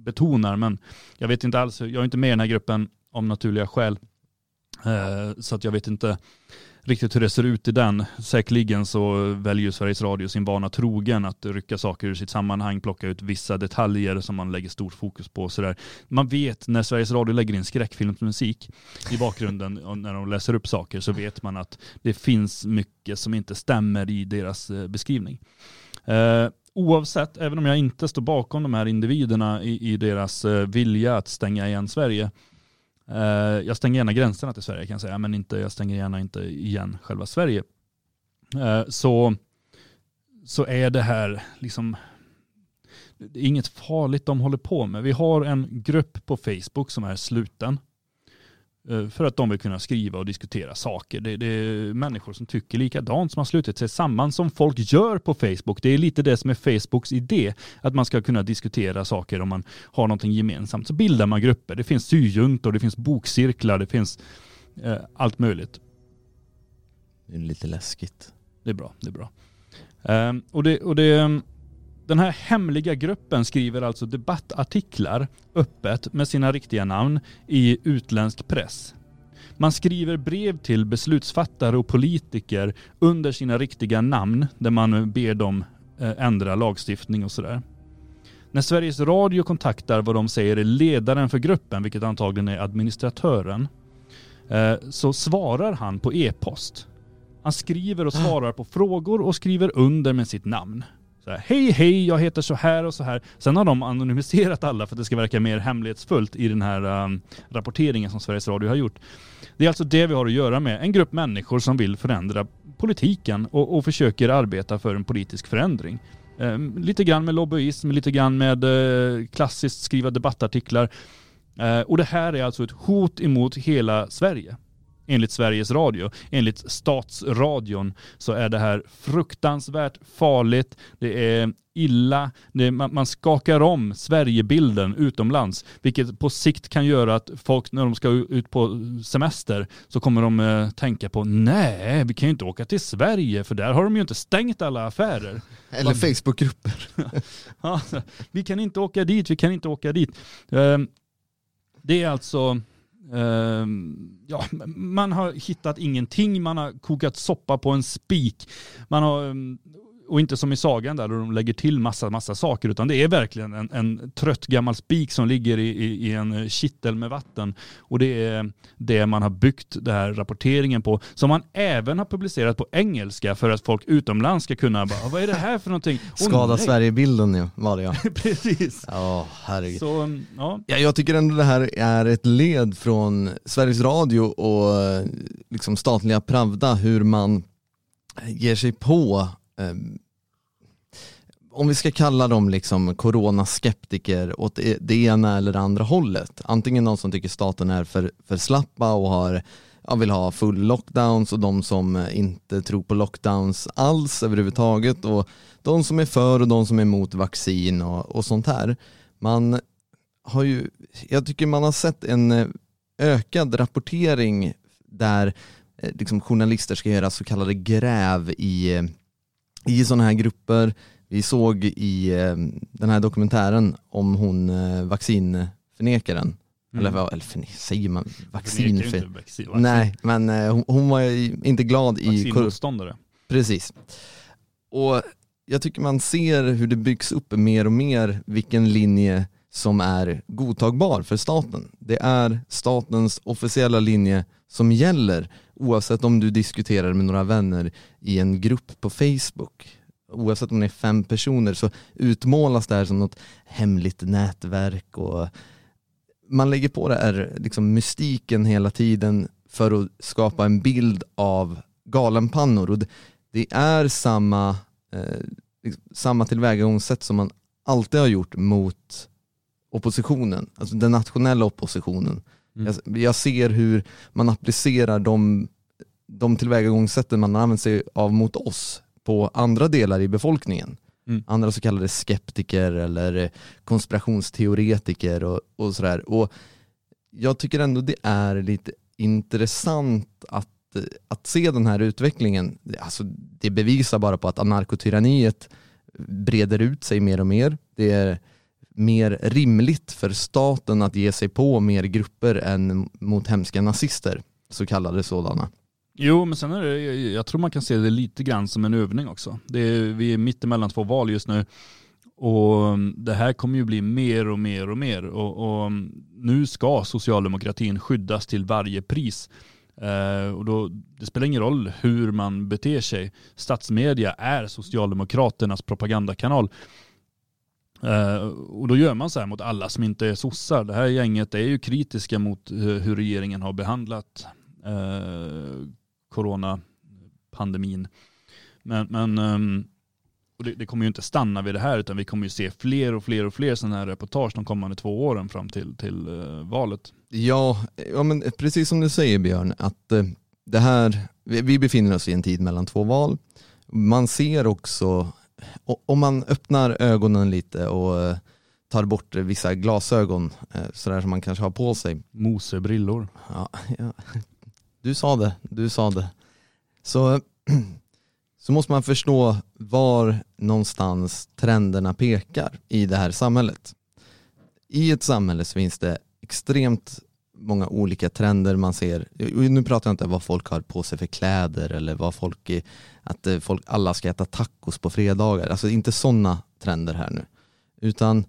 betonar. Men jag vet inte alls, jag är inte med i den här gruppen om naturliga skäl. Eh, så att jag vet inte riktigt hur det ser ut i den. Säkerligen så väljer Sveriges Radio sin vana trogen att rycka saker ur sitt sammanhang, plocka ut vissa detaljer som man lägger stort fokus på. Sådär. Man vet när Sveriges Radio lägger in skräckfilmsmusik i bakgrunden och när de läser upp saker så vet man att det finns mycket som inte stämmer i deras eh, beskrivning. Eh, oavsett, även om jag inte står bakom de här individerna i, i deras eh, vilja att stänga igen Sverige, Eh, jag stänger gärna gränserna till Sverige kan jag säga, men inte, jag stänger gärna inte igen själva Sverige. Eh, så, så är det här liksom, det är inget farligt de håller på med. Vi har en grupp på Facebook som är sluten. Eh, För att de vill kunna skriva och diskutera saker. Det, det är människor som tycker likadant som har slutit sig samman som folk gör på Facebook. Det är lite det som är Facebooks idé. Att man ska kunna diskutera saker om man har någonting gemensamt. Så bildar man grupper. Det finns syjuntor, det finns bokcirklar, det finns eh, allt möjligt. Det är lite läskigt. Det är bra, det är bra. Ehm, och det, och det, den här hemliga gruppen skriver alltså debattartiklar öppet med sina riktiga namn i utländsk press. Man skriver brev till beslutsfattare och politiker under sina riktiga namn där man ber dem eh, ändra lagstiftning och sådär. När Sveriges Radio kontaktar vad de säger är ledaren för gruppen, vilket antagligen är administratören, eh, så svarar han på e-post. Han skriver och svarar på frågor och skriver under med sitt namn. Så här, hej hej, jag heter så här och så här. Sen har de anonymiserat alla för att det ska verka mer hemlighetsfullt i den här um, rapporteringen som Sveriges Radio har gjort. Det är alltså det vi har att göra med. En grupp människor som vill förändra politiken och, och försöker arbeta för en politisk förändring. Um, lite grann med lobbyism, lite grann med uh, klassiskt skriva debattartiklar. Uh, och det här är alltså ett hot emot hela Sverige enligt Sveriges Radio. Enligt Statsradion så är det här fruktansvärt farligt, det är illa, det, man, man skakar om Sverigebilden utomlands, vilket på sikt kan göra att folk när de ska ut på semester så kommer de eh, tänka på nej, vi kan ju inte åka till Sverige för där har de ju inte stängt alla affärer. Eller Facebookgrupper. Ja, vi kan inte åka dit, vi kan inte åka dit. Ehm, Det är alltså, Ehm, ja, man har hittat ingenting, man har kokat soppa på en spik. Man har, ehm, och inte som i sagan där, de lägger till massa, massa saker, utan det är verkligen en, en trött gammal spik som ligger i, i, i en kittel med vatten. Och det är det man har byggt den här rapporteringen på, som man även har publicerat på engelska för att folk utomlands ska kunna bara, vad är det här för någonting? Åh, Skada. Sverigebilden ja, var det ja. Precis. Ja, herregud. Så, ja. Ja, jag tycker ändå det här är ett led från Sveriges Radio och eh, liksom statliga Pravda hur man ger sig på Ehm, om vi ska kalla dem liksom coronaskeptiker åt e-, det, ena eller det andra hållet. Antingen de som tycker staten är för, för slappa och har, ja, vill ha full lockdowns och de som inte tror på lockdowns alls överhuvudtaget och de som är för och de som är emot vaccin och, och sånt här. Man har ju, jag tycker man har sett en eh, ökad rapportering där eh, liksom journalister ska göra så kallade gräv i, eh, i sådana här grupper. Vi såg i eh, den här dokumentären om hon eh, vaccinförnekaren, eller, vad- eller förne, säger man vaccin? Inte vaccin. Nej, men eh, hon, hon var inte glad i Vaccinmotståndare. Precis. Och jag tycker man ser hur det byggs upp mer och mer vilken linje som är godtagbar för staten. Det är statens officiella linje som gäller oavsett om du diskuterar med några vänner i en grupp på Facebook. Oavsett om det är fem personer så utmålas det här som något hemligt nätverk och man lägger på det här liksom mystiken hela tiden för att skapa en bild av galenpannor och det, är samma, eh, liksom samma tillvägagångssätt som man alltid har gjort mot oppositionen, alltså den nationella oppositionen. Mm. Jag, jag ser hur man applicerar de, de tillvägagångssätten man använt sig av mot oss på andra delar i befolkningen. Mm. Andra så kallade skeptiker eller eh, konspirationsteoretiker och, och sådär. Och jag tycker ändå det är lite intressant att, eh, att se den här utvecklingen. Alltså, det bevisar bara på att anarkotyranniet breder ut sig mer och mer. Det är mer rimligt för staten att ge sig på mer grupper än mot hemska nazister, så kallade sådana. Jo, men sen är det, jag tror man kan se det lite grann som en övning också. Det är, vi är mitt emellan två val just nu. Och um, det här kommer ju bli mer och mer och mer. Och, och um, nu ska socialdemokratin skyddas till varje pris. Uh, och då, det spelar ingen roll hur man beter sig. Statsmedia är Socialdemokraternas propagandakanal. Eh, och då gör man så här mot alla som inte är sossar. Det här gänget är ju kritiska mot eh, hur regeringen har behandlat eh, coronapandemin. Men, men ehm, och det, det kommer ju inte stanna vid det här utan vi kommer ju se fler och fler och fler sådana här reportage de kommande två åren fram till, till eh, valet. Ja, ja, men precis som du säger Björn, att eh, det här, vi, vi befinner oss i en tid mellan två val. Man ser också, om man öppnar ögonen lite och eh, tar bort vissa glasögon, eh, sådär som man kanske har på sig. Mosebrillor. Ja, ja. Du sa det, du sa det. Så, så måste man förstå var någonstans trenderna pekar i det här samhället. I ett samhälle så finns det extremt många olika trender man ser. Nu pratar jag inte om vad folk har på sig för kläder eller vad folk, är- att eh, folk, alla ska äta tacos på fredagar. Alltså inte sådana trender här nu. Utan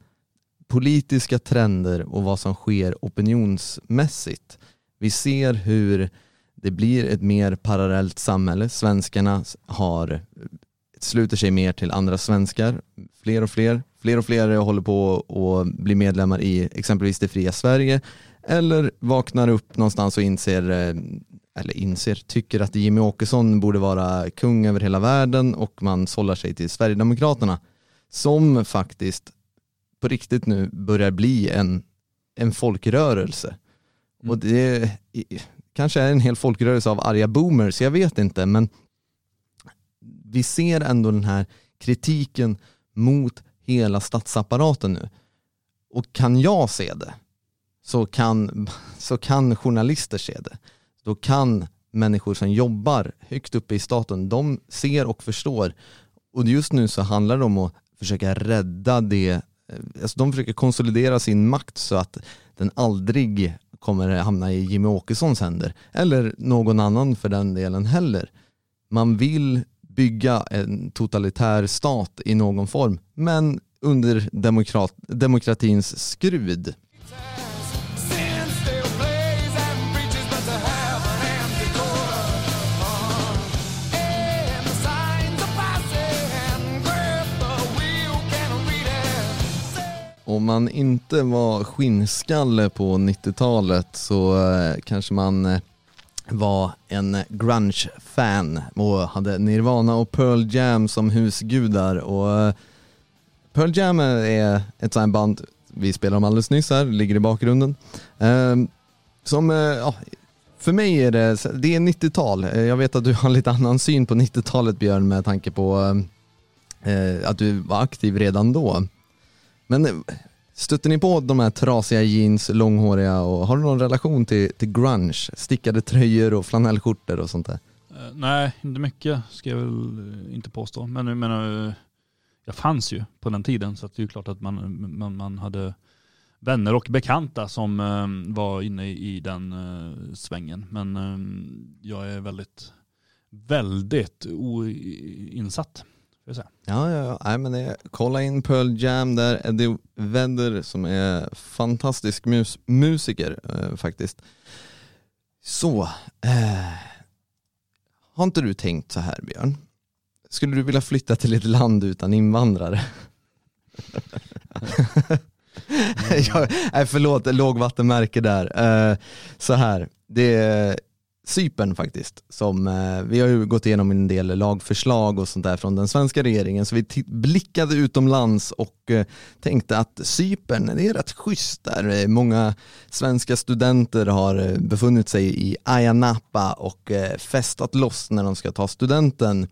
politiska trender och vad som sker opinionsmässigt. Vi ser hur det blir ett mer parallellt samhälle. Svenskarna har, eh, sluter sig mer till andra svenskar. Fler och fler. Fler och fler håller på att bli medlemmar i exempelvis det fria Sverige. Eller vaknar upp någonstans och inser, eh, eller inser, tycker att Jimmy Åkesson borde vara kung över hela världen och man sållar sig till Sverigedemokraterna. Som faktiskt på riktigt nu börjar bli en, en folkrörelse. Mm. Och det kanske är en hel folkrörelse av arga boomers, jag vet inte, men vi ser ändå den här kritiken mot hela statsapparaten nu. Och kan jag se det så kan, så kan journalister se det. Då kan människor som jobbar högt uppe i staten, de ser och förstår. Och just nu så handlar det om att försöka rädda det, eh, alltså de försöker konsolidera sin makt så att den aldrig kommer hamna i Jimmy Åkessons händer. Eller någon annan för den delen heller. Man vill bygga en totalitär stat i någon form, men under demokrat, demokratins skrud. Om man inte var skinnskalle på 90-talet så eh, kanske man eh, var en grunge-fan och hade Nirvana och Pearl Jam som husgudar. Och eh, Pearl Jam är ett sånt band, vi spelade om alldeles nyss här, ligger i bakgrunden. Eh, Som, eh, ja, för mig är det, det är 90-tal. Eh, jag vet att du har lite annan syn på 90-talet Björn med tanke på eh, att du var aktiv redan då. Men eh, stötte ni på de här trasiga jeans, långhåriga och har du någon relation till, till grunge? Stickade tröjor och flanellskjortor och sånt där? Eh, nej, inte mycket ska jag väl eh, inte påstå. Men jag menar, jag fanns ju på den tiden så att det är ju klart att man, man, man hade vänner och bekanta som var inne i den svängen. Men jag är väldigt, väldigt oinsatt. Ja, ja, ja. Nej, men det, kolla in Pearl Jam där, Eddie Vedder som är fantastisk mus musiker eh, faktiskt. Så, eh, har inte du tänkt så här Björn? Skulle du vilja flytta till ett land utan invandrare? jag, nej, förlåt, lågvattenmärke där. Eh, så här, det är Cypern faktiskt, som eh, vi har ju gått igenom en del lagförslag och sånt där från den svenska regeringen, så vi blickade utomlands och eh, tänkte att Cypern, det är rätt schysst där. Eh, Många svenska studenter har eh, befunnit sig i Ayia Napa och eh, festat loss när de ska ta studenten.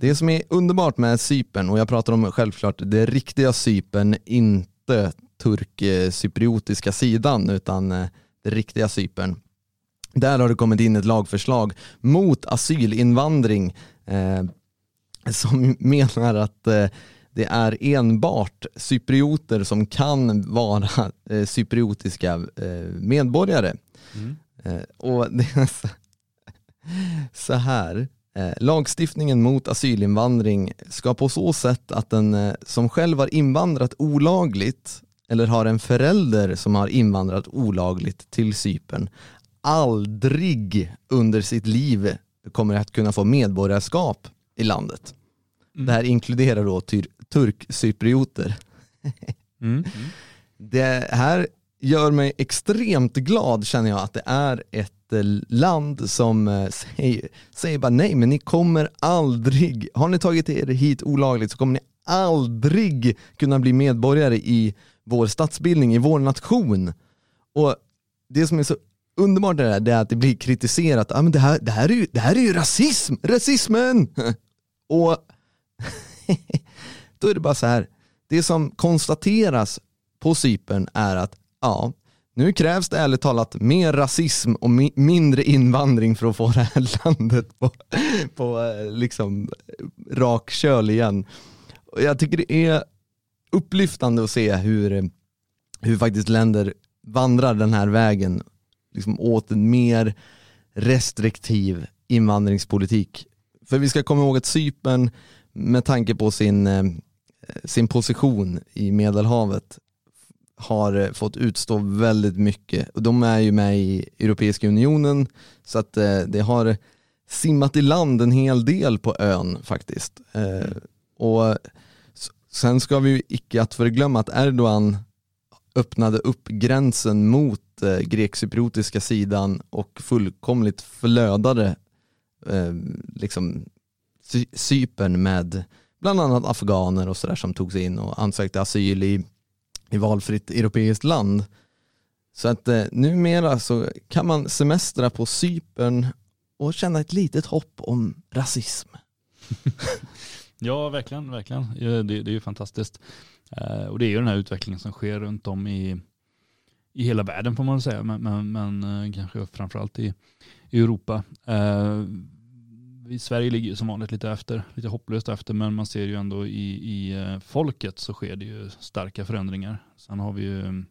Det som är underbart med Cypern, och jag pratar om självklart det riktiga Cypern, inte turk-cypriotiska sidan, utan eh, det riktiga Cypern. Där har det kommit in ett lagförslag mot asylinvandring eh, som menar att eh, det är enbart cyprioter som kan vara eh, cypriotiska eh, medborgare. Mm. Eh, och det är så, Så här, eh, lagstiftningen mot asylinvandring ska på så sätt att den som själv har invandrat olagligt eller har en förälder som har invandrat olagligt till Cypern aldrig under sitt liv kommer att kunna få medborgarskap i landet. Det här inkluderar då turkcyprioter. Mm. Det här gör mig extremt glad känner jag att det är ett eh, land som eh, säger, säger bara nej men ni kommer aldrig, har ni tagit er hit olagligt så kommer ni aldrig kunna bli medborgare i vår statsbildning, i vår nation. Och det som är så underbart det där det är att det blir kritiserat, ah, men det, här, det, här är ju, det här är ju rasism, rasismen! Och då är det bara så här, det som konstateras på Cypern är att ja, nu krävs det ärligt talat mer rasism och mi- mindre invandring för att få det här landet på, på eh, liksom rak köl igen. Och jag tycker det är upplyftande att se hur, hur faktiskt länder vandrar den här vägen liksom åt en mer restriktiv invandringspolitik. För vi ska komma ihåg att Cypern med tanke på sin, eh, sin position i Medelhavet har eh, fått utstå väldigt mycket. De är ju med i Europeiska unionen så att eh, det har simmat i land en hel del på ön faktiskt. Och sen ska vi ju icke att förglömma att Erdogan öppnade upp gränsen mot eh, grekcypriotiska sidan och fullkomligt flödade eh, liksom Cy- Cypern med bland annat afghaner och sådär som tog sig in och ansökte asyl i, i valfritt europeiskt land. Så att eh, numera så kan man semestra på Cypern och känna ett litet hopp om rasism. Ja, verkligen, verkligen. Det, det är ju fantastiskt. Eh, Och det är ju den här utvecklingen som sker runt om i, i hela världen får man säga, men, men, men eh, kanske framförallt i, i Europa. Eh, i Sverige ligger ju som vanligt lite efter, lite hopplöst efter, men man ser ju ändå i, i eh, folket så sker det ju starka förändringar. Sen har vi ju mm,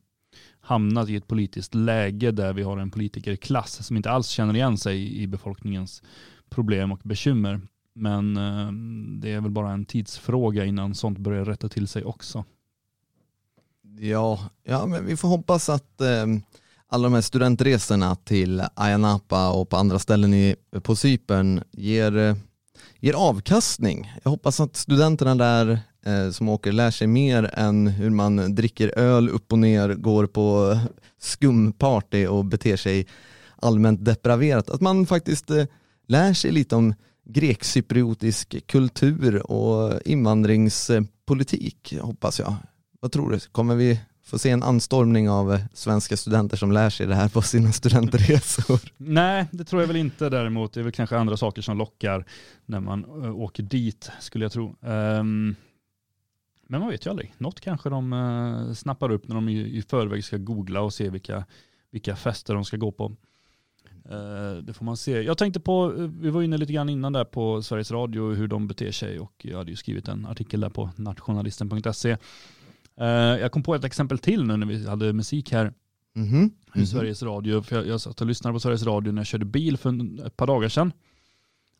hamnat i ett politiskt läge där vi har en politikerklass som inte alls känner igen sig i befolkningens problem och bekymmer. Men eh, det är väl bara en tidsfråga innan sånt börjar rätta till sig också. Ja, ja men vi får hoppas att eh, alla de här studentresorna till Ayia Napa och på andra ställen i, på Cypern ger, eh, ger avkastning. Jag hoppas att studenterna där eh, som åker lär sig mer än hur man dricker öl upp och ner, går på skumparty och beter sig allmänt depraverat. Att man faktiskt eh, lär sig lite om grekcypriotisk kultur och invandringspolitik hoppas jag. Vad tror du? Kommer vi få se en anstormning av eh, svenska studenter som lär sig det här på sina studentresor? Nej, det tror jag väl inte däremot. Det är väl kanske andra saker som lockar när man eh, åker dit, skulle jag tro. Um, men man vet ju aldrig. Något kanske de uh, snappar upp när de i, i förväg ska googla och se vilka, vilka fester de ska gå på. Det får man se. Jag tänkte på, vi var inne lite grann innan där på Sveriges Radio hur de beter sig och jag hade ju skrivit en artikel där på nationalisten.se. Eh, jag kom på ett exempel till nu när vi hade musik här Mhm. hur Sveriges Radio, för jag, jag satt och lyssnade på Sveriges Radio när jag körde bil för en, ett par dagar sedan.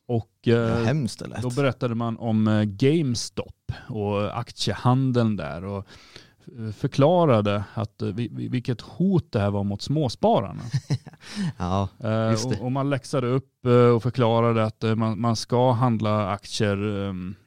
Och eh, hemskt då berättade man om eh, GameStop och aktiehandeln där och förklarade att vi- vi- vilket hot det här var mot småspararna. Ja, Just det. och, man läxade upp och förklarade att man, ska handla aktier ehm, eh,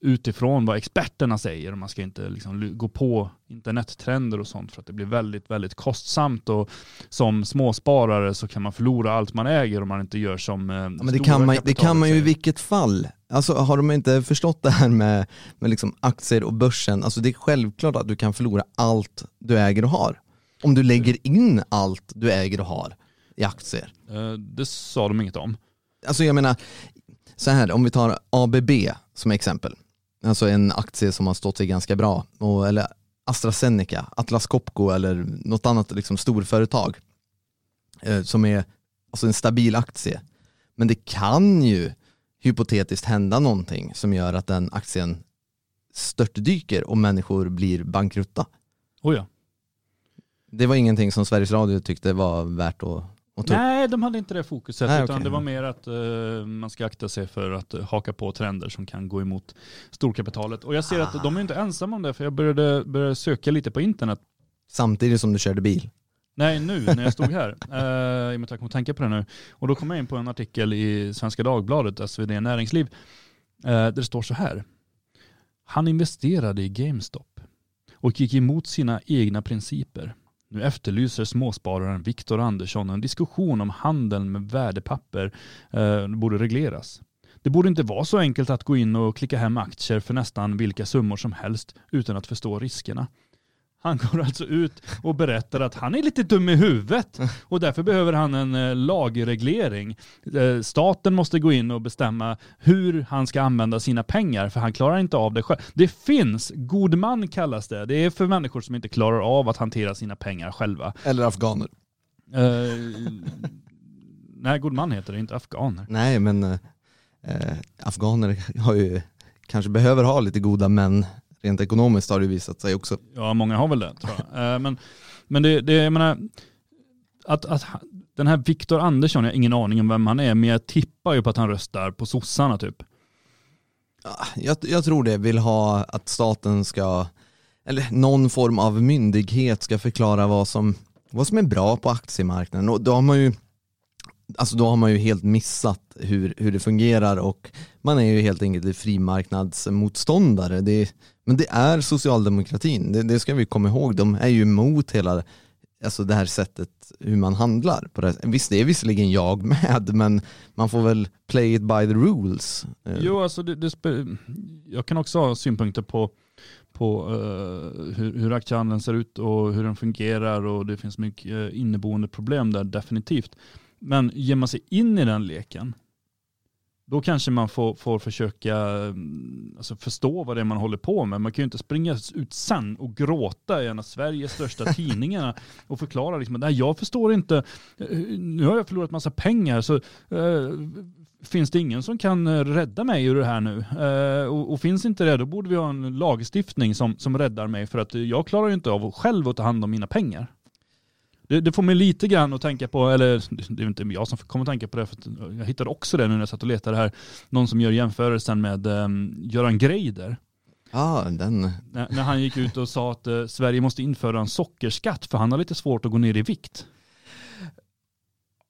utifrån vad experterna säger. Och Man ska inte liksom gå på internettrender och sånt för att det blir väldigt, väldigt kostsamt. Och som småsparare så kan man förlora allt man äger om man inte gör som eh, Ja, men det kan, man, det kan man ju i vilket fall. Alltså har de inte förstått det här med, med liksom aktier och börsen, alltså det är självklart att du kan förlora allt du äger och har. Om du lägger in allt du äger och har i aktier. Eh, Det sa de inget om. Alltså jag menar, så här, om vi tar ABB som exempel, alltså en aktie som har stått sig ganska bra, och, eller AstraZeneca, Atlas Copco eller något annat liksom storföretag eh, som är alltså en stabil aktie. Men det kan ju hypotetiskt hända någonting som gör att den aktien störtdyker och människor blir bankrutta. Oh ja. Det var ingenting som Sveriges Radio tyckte var värt att, Nej, de hade inte det fokuset. Nej, utan okej. det var mer att eh, man ska akta sig för att eh, haka på trender som kan gå emot storkapitalet. Och jag ser Ah. att de är inte ensamma om det, för jag började, började söka lite på internet. Samtidigt som du körde bil. Nej, nu när jag stod här. Eh, I och med att jag kom att tänka på det nu. Och då kom jag in på en artikel i Svenska Dagbladet, SvD Näringsliv, eh, där det står så här. Han investerade i GameStop och gick emot sina egna principer. Nu efterlyser småspararen Viktor Andersson en diskussion om handeln med värdepapper eh, borde regleras. Det borde inte vara så enkelt att gå in och klicka hem aktier för nästan vilka summor som helst utan att förstå riskerna. Han går alltså ut och berättar att han är lite dum i huvudet och därför behöver han en eh, lagreglering. Eh, Staten måste gå in och bestämma hur han ska använda sina pengar för han klarar inte av det själv. Det finns, god man kallas det. Det är för människor som inte klarar av att hantera sina pengar själva. Eller afghaner. Eh, nej, god man heter det, inte afghaner. Nej men eh, afghaner har ju, kanske behöver ha lite goda män. Rent ekonomiskt har det visat sig också. Ja, många har väl det tror jag. Eh, Men, men det, det, jag menar, att, att den här Viktor Andersson, jag har ingen aning om vem han är, men jag tippar ju på att han röstar på sossarna typ. Ja, Jag, jag tror det vill ha att staten ska, eller någon form av myndighet ska förklara vad som, vad som är bra på aktiemarknaden. Och då har man ju, alltså då har man ju helt missat hur, hur det fungerar och man är ju helt enkelt frimarknadsmotståndare. Det, men det är socialdemokratin, det, det ska vi komma ihåg. De är ju emot hela alltså det här sättet hur man handlar. På det. Visst, det är visserligen jag med, men man får väl play it by the rules. Eh. Jo, alltså det, det jag kan också ha synpunkter på, på uh, hur, hur aktiehandeln ser ut och hur den fungerar och det finns mycket eh, inneboende problem där definitivt. Men ger man sig in i den leken, då kanske man får, får försöka mm, alltså förstå vad det är man håller på med. Man kan ju inte springa ut sen och gråta i en av Sveriges största tidningar och förklara liksom, "Nej, jag förstår inte, eh, nu har jag förlorat massa pengar så eh, finns det ingen som kan rädda mig ur det här nu? Eh, och, och finns inte det, då borde vi ha en lagstiftning som, som räddar mig för att jag klarar ju inte av att själv att ta hand om mina pengar. Det, det får mig lite grann att tänka på, eller det är inte jag som kommer att tänka på det, för jag hittade också det nu när jag satt och letade här, någon som gör jämförelsen med um, Göran Greider. Ja, den, När, när han gick ut och sa att eh, Sverige måste införa en sockerskatt för han har lite svårt att gå ner i vikt.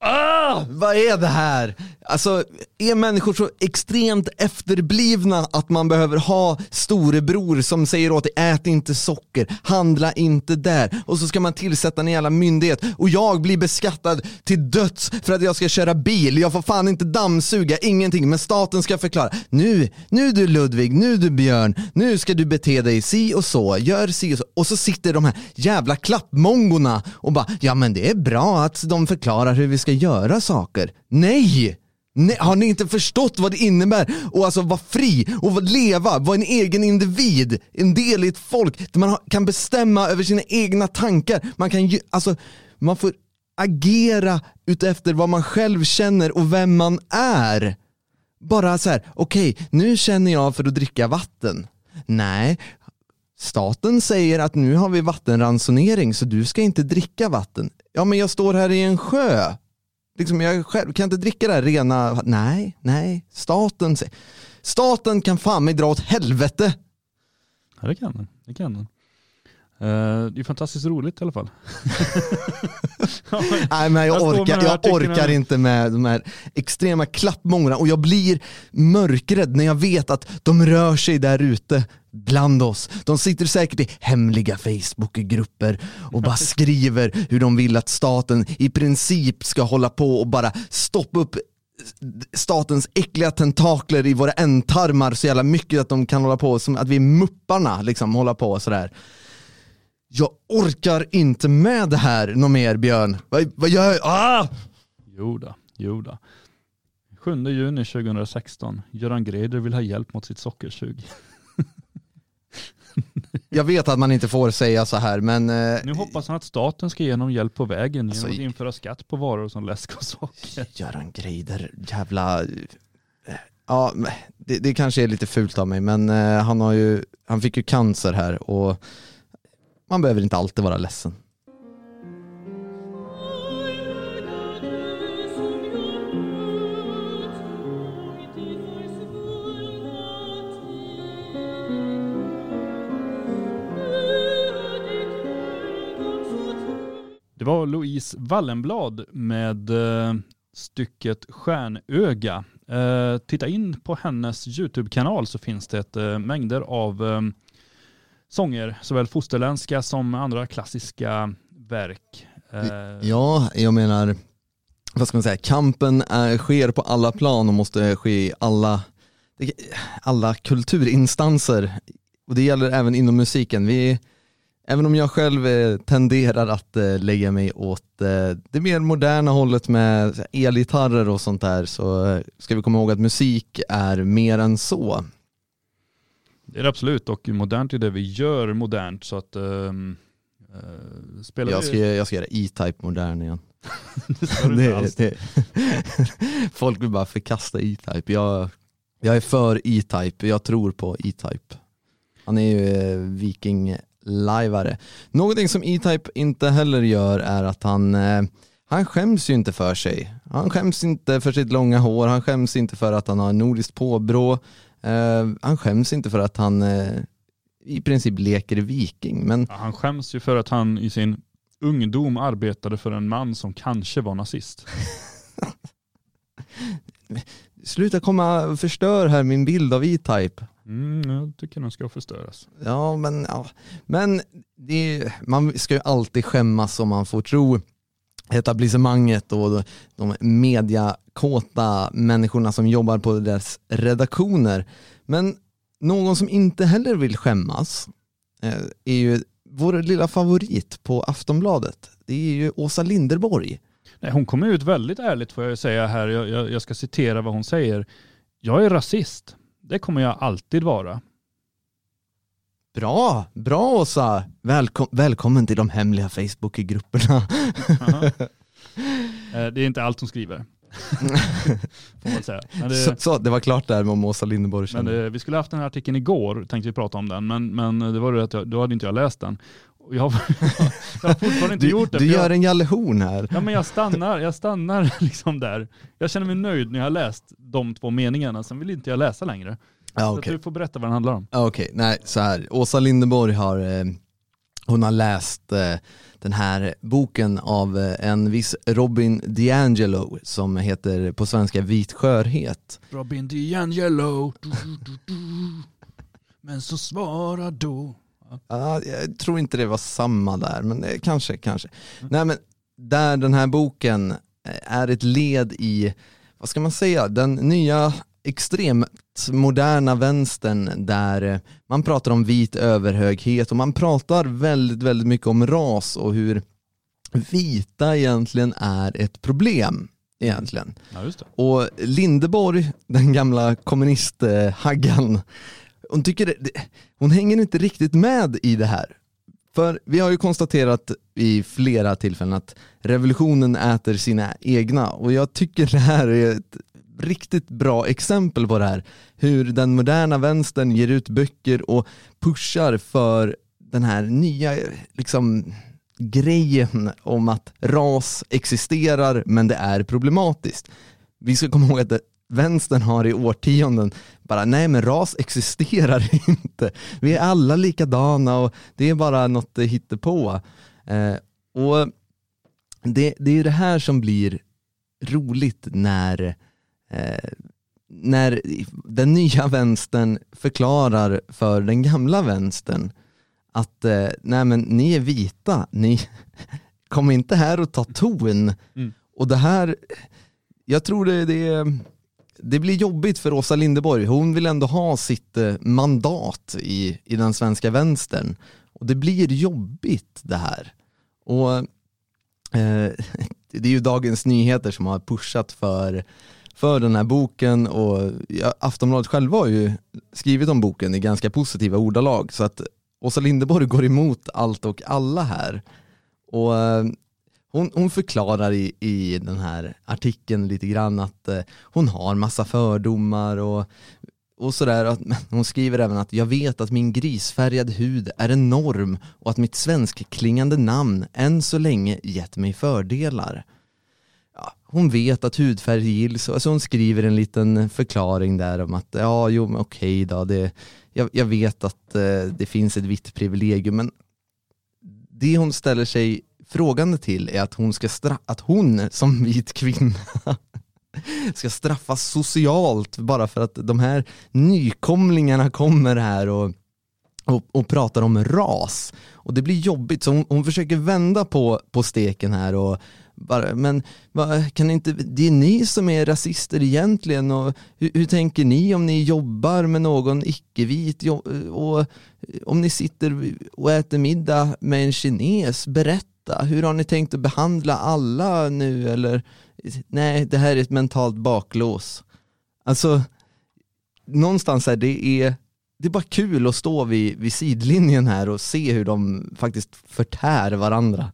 Ah, vad är det här? Alltså, är människor så extremt efterblivna att man behöver ha storebror som säger åt dig, ät inte socker, handla inte där. Och så ska man tillsätta en jävla myndighet och jag blir beskattad till döds för att jag ska köra bil. Jag får fan inte dammsuga, ingenting. Men staten ska förklara, nu, nu du Ludvig, nu du Björn, nu ska du bete dig si och så, gör si och så. Och så sitter de här jävla klappmongorna och bara, ja men det är bra att de förklarar hur vi ska göra saker. Nej! Nej, har ni inte förstått vad det innebär att alltså vara fri och leva, vara en egen individ, en del i ett folk där man kan bestämma över sina egna tankar. Man kan ju, alltså, man får agera utefter vad man själv känner och vem man är. Bara så här, okej, nu känner jag för att dricka vatten. Nej, staten säger att nu har vi vattenransonering så du ska inte dricka vatten. Ja men jag står här i en sjö. Liksom jag själv kan inte dricka det här rena, nej, nej, staten. Staten kan fan mig dra åt helvete. Ja det kan den. Det kan den. Eh, det är fantastiskt roligt i alla fall. Nej men Jag jag orkar, jag orkar inte med de här extrema klappmångrarna och jag blir mörkrädd när jag vet att de rör sig där ute bland oss. De sitter säkert i hemliga Facebookgrupper och bara skriver hur de vill att staten i princip ska hålla på och bara stoppa upp statens äckliga tentakler i våra ändtarmar så jävla mycket att de kan hålla på som att vi är mupparna liksom hålla på sådär. Jag orkar inte med det här något mer Björn. Vad, vad gör jag? Ah! Jo då, jo då. 7 juni 2016. Göran Greider vill ha hjälp mot sitt sockersug. Jag vet att man inte får säga så här men eh, Nu hoppas han att staten ska ge honom hjälp på vägen Alltså, genom att i- införa skatt på varor som läsk och socker. Göran Greider, jävla... eh, Ja, det, det kanske är lite fult av mig men eh, han, har ju, han fick ju cancer här och man behöver inte alltid vara ledsen. Det var Louise Wallenblad med eh, stycket Stjärnöga. Eh, titta in på hennes YouTube-kanal så finns det eh, mängder av sånger, såväl fosterländska som andra klassiska verk. Eh, ja, jag menar, vad ska man säga, kampen är, sker på alla plan och måste ske i alla, alla kulturinstanser. Och det gäller även inom musiken. Vi, även om jag själv eh, tenderar att eh, lägga mig åt det mer moderna hållet med elgitarrer och sånt där så ska vi komma ihåg att musik är mer än så. Det är det absolut och modernt är det vi gör modernt så att ehm, eh, spelar Jag vi- ska, jag ska göra E-Type modern igen. det alls. det, folk vill bara förkasta E-Type. Jag, jag är för E-Type, jag tror på E-Type. Han är ju eh, viking-lajvare. Någonting som E-Type inte heller gör är att han, eh, han skäms ju inte för sig. Han skäms inte för sitt långa hår, han skäms inte för att han har nordiskt påbrå. Eh, han skäms inte för att han eh, i princip leker viking. Men Ja, han skäms ju för att han i sin ungdom arbetade för en man som kanske var nazist. sluta komma och förstör här min bild av E-Type. Mm, jag tycker den ska förstöras. Ja, men, ja. men det man ska ju alltid skämmas om man får tro etablissemanget och de mediakåta människorna som jobbar på deras redaktioner. Men någon som inte heller vill skämmas eh, är ju vår lilla favorit på Aftonbladet. Det är ju Åsa Linderborg. Nej, hon kommer ut väldigt ärligt får jag säga här. Jag, jag, jag ska citera vad hon säger. Jag är rasist. Det kommer jag alltid vara. Bra, bra Åsa! Välkom välkommen till de hemliga Facebookgrupperna. Eh, det är inte allt hon skriver. Det, Så, så, det var klart där med Åsa Linderborg. Men jag. eh, vi skulle haft den här artikeln igår, tänkte vi prata om den, men, men det var det att jag, då hade inte jag läst den. Jag, jag har fortfarande inte Du, gjort det. du gör jag, en Jalle Horn här. ja, men jag stannar, jag stannar liksom där. Jag känner mig nöjd när jag har läst de två meningarna, sen vill inte jag läsa längre. Ja, Så att okej. du får berätta vad den handlar om. Ja, Okej, nej så här. Åsa Linderborg har, eh, hon har läst eh, den här boken av eh, en viss Robin DiAngelo som heter på svenska Vit skörhet. Robin DiAngelo, du, du, du, du. men så svara då. Ja, jag tror inte det var samma där, men det, kanske, kanske. Nej men där den här boken eh, är ett led i, vad ska man säga, den nya extremt moderna vänstern där eh, man pratar om vit överhöghet och man pratar väldigt, väldigt mycket om ras och hur vita egentligen är ett problem egentligen. Ja. Och Lindeborg, den gamla kommunisthaggan, hon, tycker hon hänger inte riktigt med i det här. För vi har ju konstaterat i flera tillfällen att revolutionen äter sina egna och jag tycker det här är ett riktigt bra exempel på det här. Hur den moderna vänstern ger ut böcker och pushar för den här nya liksom, grejen om att ras existerar men det är problematiskt. Vi ska komma ihåg att det- vänstern har i årtionden bara, nej men ras existerar inte. Vi är alla likadana och det är bara något hittepå. Eh, och det, det är ju det här som blir roligt när, eh, när den nya vänstern förklarar för den gamla vänstern att eh, nej men ni är vita, ni kom inte här och ta ton. Mm. Och det här, jag tror det, det, det blir jobbigt för Åsa Linderborg. Hon vill ändå ha sitt eh, mandat i, i den svenska vänstern. Och det blir jobbigt det här. Och eh, det är ju Dagens Nyheter som har pushat för, för den här boken och ja, Aftonbladet själva har ju skrivit om boken i ganska positiva ordalag så att Åsa Linderborg går emot allt och alla här. Och eh, hon, hon förklarar i, i den här artikeln lite grann att eh, hon har massa fördomar och, och sådär. Att- Hon skriver även att jag vet att min grisfärgade hud är enorm och att mitt svenskklingande namn än så länge gett mig fördelar. Hon vet att hudfärg gills, alltså hon skriver en liten förklaring där om att ja, jo men okej då, det, jag, jag vet att eh, det finns ett vitt privilegium men det hon ställer sig frågande till är att hon, ska stra- att hon som vit kvinna ska straffas socialt bara för att de här nykomlingarna kommer här och, och, och pratar om ras. Och det blir jobbigt, så hon, hon försöker vända på, på steken här och bara, men va, kan inte, det är ni som är rasister egentligen och hur, hur tänker ni om ni jobbar med någon icke-vit och om ni sitter och äter middag med en kines, berätta, hur har ni tänkt att behandla alla nu eller nej, det här är ett mentalt baklås. Alltså, någonstans är det är det är bara kul att stå vid, vid sidlinjen här och se hur de faktiskt förtär varandra.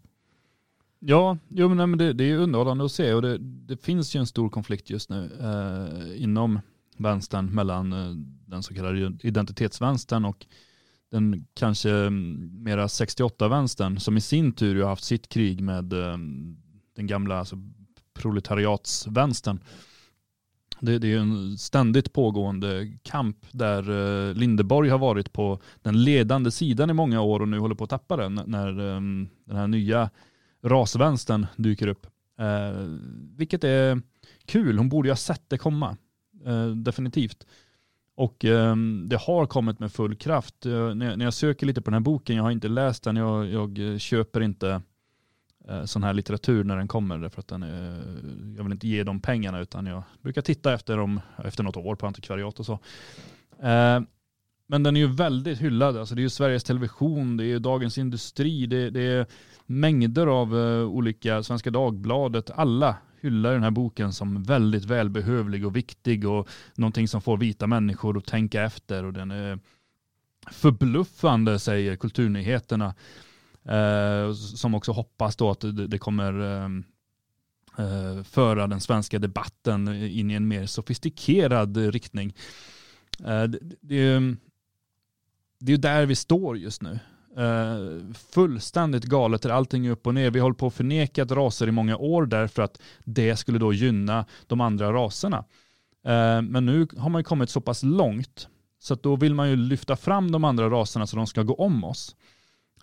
Ja, jo, men, det, det är underhållande att se och det, det finns ju en stor konflikt just nu eh, inom vänstern mellan eh, den så kallade identitetsvänstern och den kanske mm, mera 68-vänstern som i sin tur ju har haft sitt krig med eh, den gamla alltså, proletariatsvänstern. Det, det är ju en ständigt pågående kamp där eh, Lindeborg har varit på den ledande sidan i många år och nu håller på att tappa den när eh, den här nya rasvänstern dyker upp. Eh, vilket är kul, hon borde ju ha sett det komma. Eh, definitivt. Och eh, det har kommit med full kraft. Eh, när, jag, när jag söker lite på den här boken, jag har inte läst den, jag, jag eh, köper inte eh, sån här litteratur när den kommer därför att den jag vill inte ge dem pengarna utan jag brukar titta efter dem efter något år på antikvariat och så. Eh, men den är ju väldigt hyllad, alltså det är ju Sveriges Television, det är Dagens Industri, det, det är mängder av eh, olika, Svenska Dagbladet, alla hyllar den här boken som väldigt välbehövlig och viktig och någonting som får vita människor att tänka efter och den är förbluffande säger Kulturnyheterna. Eh, som också hoppas då att det, det kommer ehm, eh, föra den svenska debatten in i en mer sofistikerad eh, riktning. Eh, det, det, ehm, det är ju där vi står just nu. Uh, fullständigt galet är allting upp och ner. Vi håller på att förneka raser i många år därför att det skulle då gynna de andra raserna. Uh, men nu har man ju kommit så pass långt så att då vill man ju lyfta fram de andra raserna så de ska gå om oss.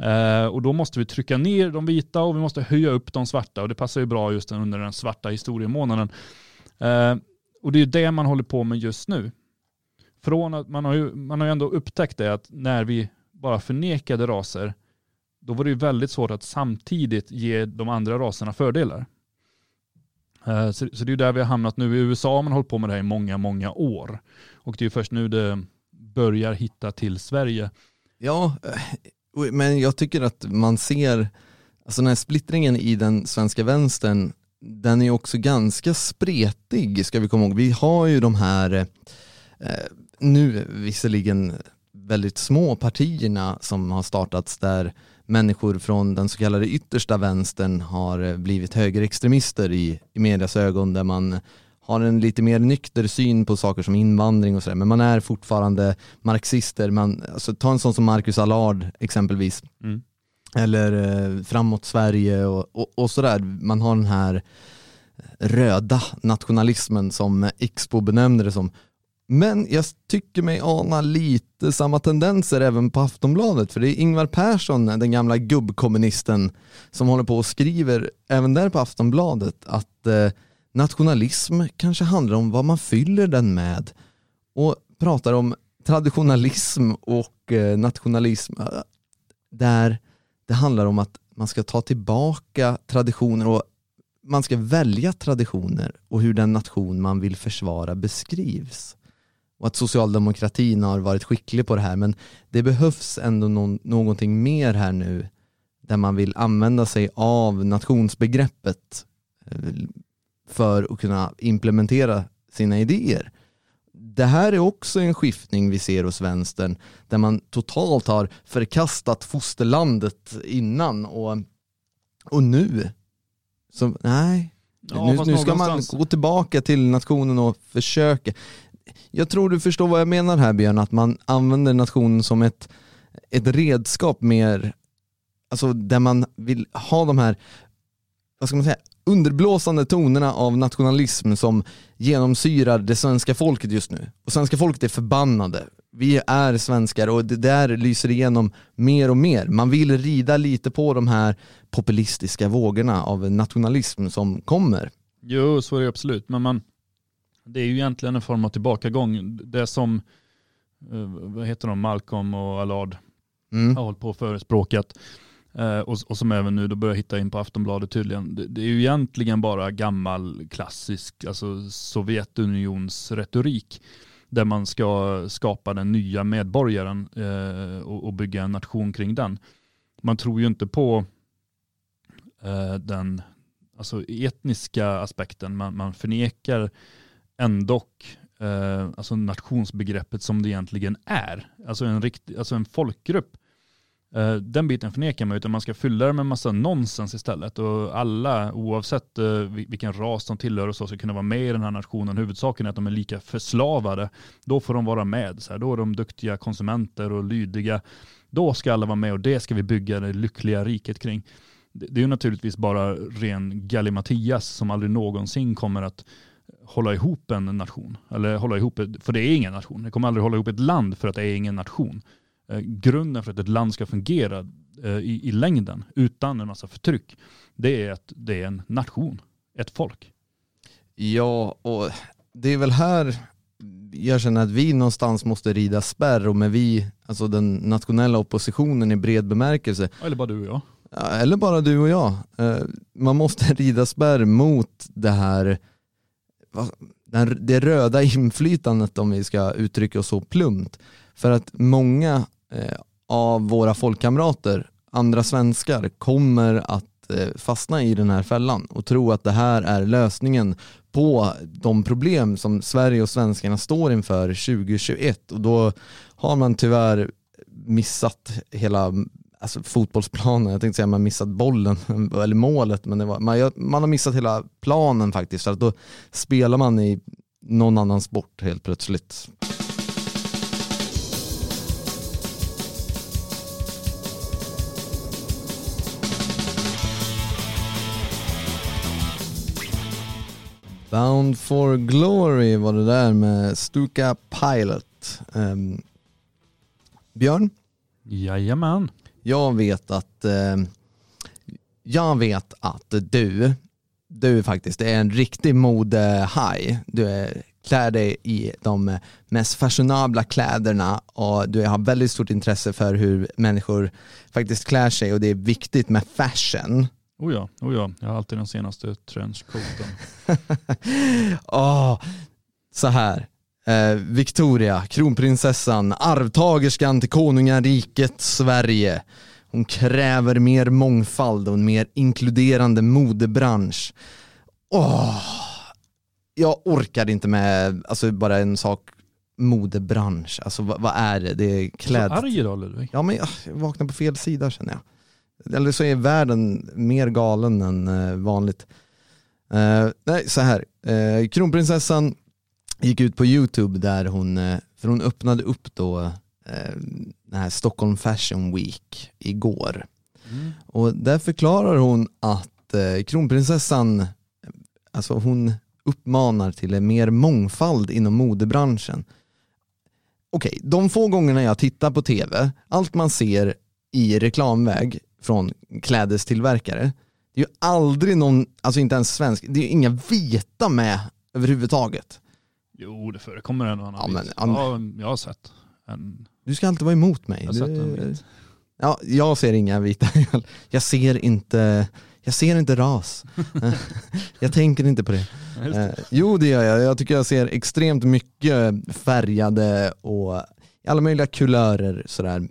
Uh, och då måste vi trycka ner de vita och vi måste höja upp de svarta och det passar ju bra just under den svarta historiemånaden. Och det är ju det man håller på med just nu. Från att man har ju, man har ju ändå upptäckt det att när vi bara förnekade raser, då var det ju väldigt svårt att samtidigt ge de andra raserna fördelar. Eh, så, så det är ju där vi har hamnat nu. I USA har man hållit på med det här i många, många år. Och det är ju först nu det börjar hitta till Sverige. Ja, eh, men jag tycker att man ser, alltså den här splittringen i den svenska vänstern, den är också ganska spretig ska vi komma ihåg. Vi har ju de här, eh, nu visserligen väldigt små partierna som har startats där människor från den så kallade yttersta vänstern har eh, blivit högerextremister i, i medias ögon där man har en lite mer nykter syn på saker som invandring och sådär men man är fortfarande marxister. Man, alltså, ta en sån som Marcus Allard exempelvis Mm. eller eh, Framåt Sverige och, och, och sådär. Man har den här röda nationalismen som Expo benämnde det som. Men jag tycker mig ana lite samma tendenser även på Aftonbladet för det är Ingvar Persson, den gamla gubbkommunisten som håller på och skriver även där på Aftonbladet att eh, nationalism kanske handlar om vad man fyller den med och pratar om traditionalism och eh, nationalism eh, där det handlar om att man ska ta tillbaka traditioner och man ska välja traditioner och hur den nation man vill försvara beskrivs. Och att socialdemokratin har varit skicklig på det här men det behövs ändå någon, någonting mer här nu där man vill använda sig av nationsbegreppet eh, för att kunna implementera sina idéer. Det här är också en skiftning vi ser hos vänstern där man totalt har förkastat fosterlandet innan och, och nu, så nej, Ja, nu, nu ska man någonstans- gå tillbaka till nationen och försöka. Jag tror du förstår vad jag menar här Björn, att man använder nationen som ett, ett redskap mer, alltså där man vill ha de här, vad ska man säga, underblåsande tonerna av nationalism som genomsyrar det svenska folket just nu. Och svenska folket är förbannade. vi är svenskar och det där lyser igenom mer och mer. Man vill rida lite på de här populistiska vågorna av nationalism som kommer. Jo, så är det absolut. Men man, det är ju egentligen en form av tillbakagång. Det som, eh, vad heter de, Malcolm och Allard Mm. har hållit på och förespråkat eh, och, och som även nu då börjar hitta in på Aftonbladet tydligen. Det, det är ju egentligen bara gammal klassisk alltså Sovjetunions retorik där man ska skapa den nya medborgaren eh, och, och bygga en nation kring den. Man tror ju inte på eh, den alltså etniska aspekten. Man, man förnekar ändå eh, alltså nationsbegreppet som det egentligen är. Alltså en, rikt, alltså en folkgrupp. Eh, den biten förnekar man utan man ska fylla det med massa nonsens istället. Och alla, oavsett eh, vilken ras de tillhör och så, ska kunna vara med i den här nationen. Huvudsaken är att de är lika förslavade. Då får de vara med. Så här. Då är de duktiga konsumenter och lydiga. Då ska alla vara med och det ska vi bygga det lyckliga riket kring. Det det är ju naturligtvis bara ren gallimatias som aldrig någonsin kommer att hålla ihop en nation. Eller hålla ihop, för det är ingen nation. Det kommer aldrig hålla ihop ett land för att det är ingen nation. Eh, grunden för att ett land ska fungera eh, i, i längden utan en massa förtryck, det är att det är en nation, ett folk. Ja, och det är väl här jag känner att vi någonstans måste rida spärr och med vi, alltså den nationella oppositionen i bred bemärkelse, Eller bara du och jag. Ja, eller bara du och jag. Eh, Man måste rida spärr mot det här, den- det röda inflytandet om vi ska uttrycka oss så plumpt. För att många eh, av våra folkkamrater, andra svenskar, kommer att eh, fastna i den här fällan och tro att det här är lösningen på de problem som Sverige och svenskarna står inför 2021 och då har man tyvärr missat hela alltså fotbollsplanen, jag tänkte säga man missat bollen, eller målet, men det var, man, man har missat hela planen faktiskt, för att då spelar man i någon annan sport helt plötsligt. Bound for Glory var det där med Stuka Pilot. Um, Björn? Jajamän. Jag vet att eh, jag vet att du, du faktiskt är en riktig modehaj. Du är, klär dig i de mest fashionabla kläderna och du har väldigt stort intresse för hur människor faktiskt klär sig och det är viktigt med fashion. Oh ja, oh ja, jag har alltid den senaste trenchcoaten. Åh, så här. Eh, Victoria, kronprinsessan, arvtagerskan till konungariket Sverige. Hon kräver mer mångfald och en mer inkluderande modebransch. Åh, jag orkar inte med alltså bara en sak modebransch. Alltså vad, vad är det? Det är Så kläd... arg idag Ludvig. Ja men jag vaknar på fel sida känner jag. Eller så är världen mer galen än eh, vanligt. Eh, nej, så här. Eh, kronprinsessan gick ut på YouTube där hon, eh, för hon öppnade upp då eh, den här Stockholm Fashion Week igår. Mm. Och där förklarar hon att eh, kronprinsessan, alltså hon uppmanar till mer mångfald inom modebranschen. Okej, de få gångerna jag tittar på tv, allt man ser i reklamväg från klädestillverkare, det är ju aldrig någon, alltså inte ens svensk, det är ju inga vita med överhuvudtaget. Jo, det förekommer en och annan Ja, men- vit. ja, jag har sett en. Du ska alltid vara emot mig. Jag har sett en. Ja, jag ser inga vita. Jag ser inte, jag ser inte ras. Jag tänker inte på det. Eh, jo det gör jag, jag tycker jag ser extremt mycket färgade och alla möjliga kulörer sådär.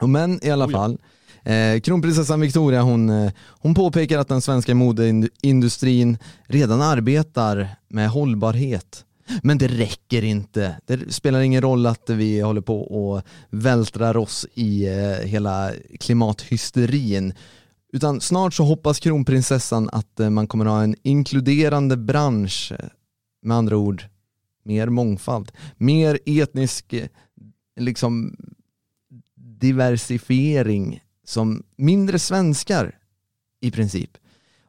Men i alla ja. fall, eh, kronprinsessan Victoria hon, eh, hon påpekar att den svenska modeindustrin redan arbetar med hållbarhet. Men det räcker inte. Det spelar ingen roll att vi håller på och vältrar oss i eh, hela klimathysterin. Utan snart så hoppas kronprinsessan att eh, man kommer ha en inkluderande bransch. Eh, med andra ord, mer mångfald. Mer etnisk liksom diversifiering som mindre svenskar i princip.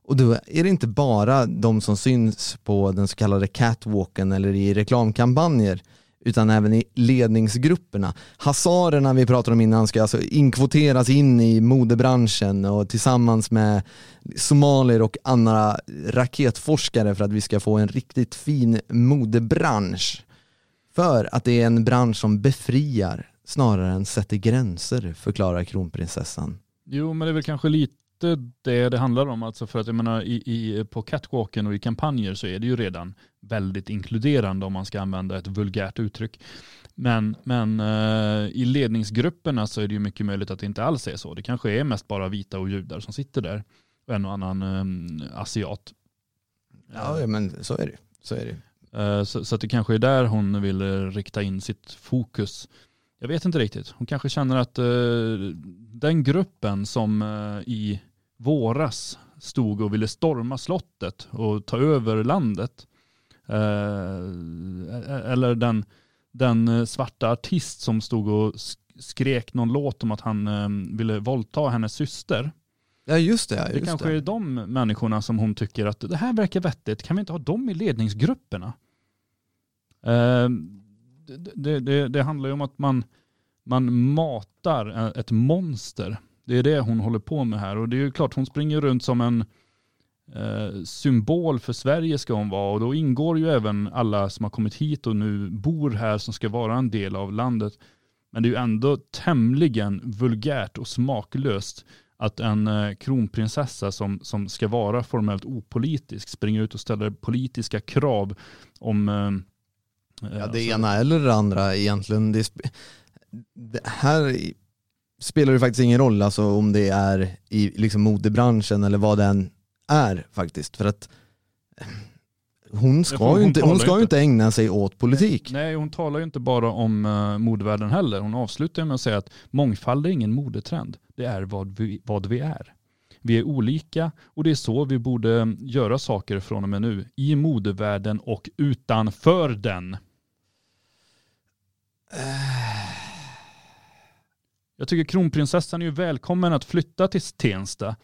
Och då är det inte bara de som syns på den så kallade catwalken eller i reklamkampanjer utan även i ledningsgrupperna. Hazarerna vi pratade om innan ska alltså inkvoteras in i modebranschen och tillsammans med somalier och andra raketforskare för att vi ska få en riktigt fin modebransch. För att det är en bransch som befriar snarare än sätter gränser, förklarar kronprinsessan. Jo, men det är väl kanske lite det det handlar om. Alltså för att jag menar, i, i, på catwalken och i kampanjer så är det ju redan väldigt inkluderande om man ska använda ett vulgärt uttryck. Men, men eh, i ledningsgrupperna så är det ju mycket möjligt att det inte alls är så. Det kanske är mest bara vita och judar som sitter där. Och en och annan eh, asiat. Ja, ja, men så är det. Så är det. Eh, Så, så att det kanske är där hon vill eh, rikta in sitt fokus. Jag vet inte riktigt. Hon kanske känner att eh, den gruppen som eh, i våras stod och ville storma slottet och ta över landet. Eh, eller den, den eh, svarta artist som stod och sk- skrek någon låt om att han eh, ville våldta hennes syster. Ja just det, ja, Det just kanske det. är de människorna som hon tycker att det här verkar vettigt. Kan vi inte ha dem i ledningsgrupperna? Eh, det, det, det, det handlar ju om att man, man matar ett monster. Det är det hon håller på med här. Och det är ju klart, hon springer runt som en eh, symbol för Sverige ska hon vara. Och då ingår ju även alla som har kommit hit och nu bor här som ska vara en del av landet. Men det är ju ändå tämligen vulgärt och smaklöst att en eh, kronprinsessa som, som ska vara formellt opolitisk springer ut och ställer politiska krav om eh, Ja, alltså- det ena eller det andra egentligen. Det, det här spelar det faktiskt ingen roll alltså, om det är i liksom, modebranschen eller vad den är faktiskt. För att eh, hon ska, hon ju, inte, hon ska ju ju inte ägna sig åt politik. Nej, hon talar ju inte bara om uh, modevärlden heller. Hon avslutar med att säga att mångfald är ingen modetrend. Det är vad vi, vad vi är. Vi är olika och det är så vi borde göra saker från och med nu. I modevärlden och utanför den. Jag tycker kronprinsessan är ju välkommen att flytta till Tensta.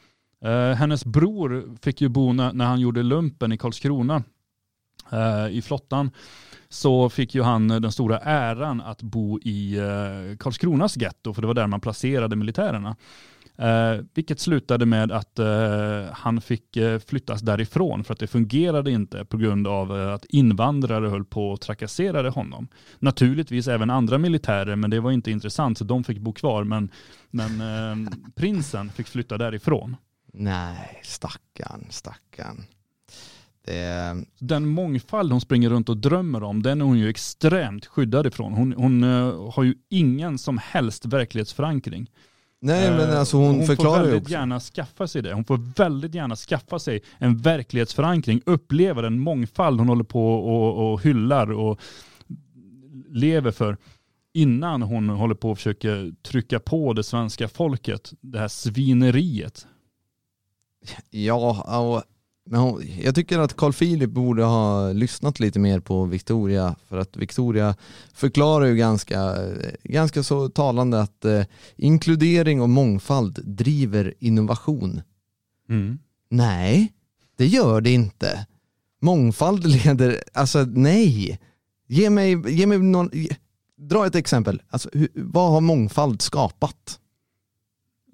Eh, hennes bror fick ju bo när, när han gjorde lumpen i Karlskrona eh, i flottan så fick ju han den stora äran att bo i eh, Karlskronas getto, för det var där man placerade militärerna. Eh, vilket slutade med att eh, han fick eh, flyttas därifrån för att det fungerade inte på grund av eh, att invandrare höll på och trakasserade honom. Naturligtvis även andra militärer, men det var inte intressant så de fick bo kvar. Men, men eh, prinsen fick flytta därifrån. Nej, stackarn, stackarn. Det, Den mångfald hon springer runt och drömmer om, den är hon ju extremt skyddad ifrån. Hon, hon eh, har ju ingen som helst verklighetsförankring. Nej men Eh, alltså hon, hon förklarar får ju väldigt också. gärna skaffa sig det. Hon får väldigt gärna skaffa sig en verklighetsförankring, uppleva den mångfald hon håller på och, och hyllar och lever för innan hon håller på och försöker trycka på det svenska folket det här svineriet. Ja, och, hon, jag tycker att Carl Philip borde ha lyssnat lite mer på Victoria för att Victoria förklarar ju ganska, ganska så talande att eh, inkludering och mångfald driver innovation. Nej, det gör det inte. Mångfald leder, alltså nej. Ge mig, ge mig någon, ge, dra ett exempel. Alltså, hur, vad har mångfald skapat?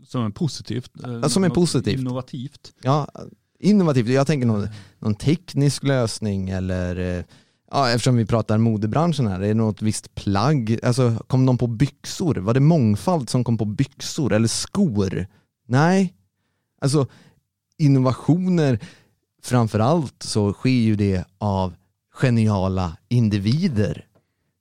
Som är positivt. eh, som är positivt. Innovativt. Ja, innovativt. Jag tänker någon, någon teknisk lösning eller eh, Ja, eftersom vi pratar modebranschen här, är det något visst plagg? Alltså, kom de på byxor? Var det mångfald som kom på byxor eller skor? Nej. Alltså, innovationer, framförallt så sker ju det av geniala individer.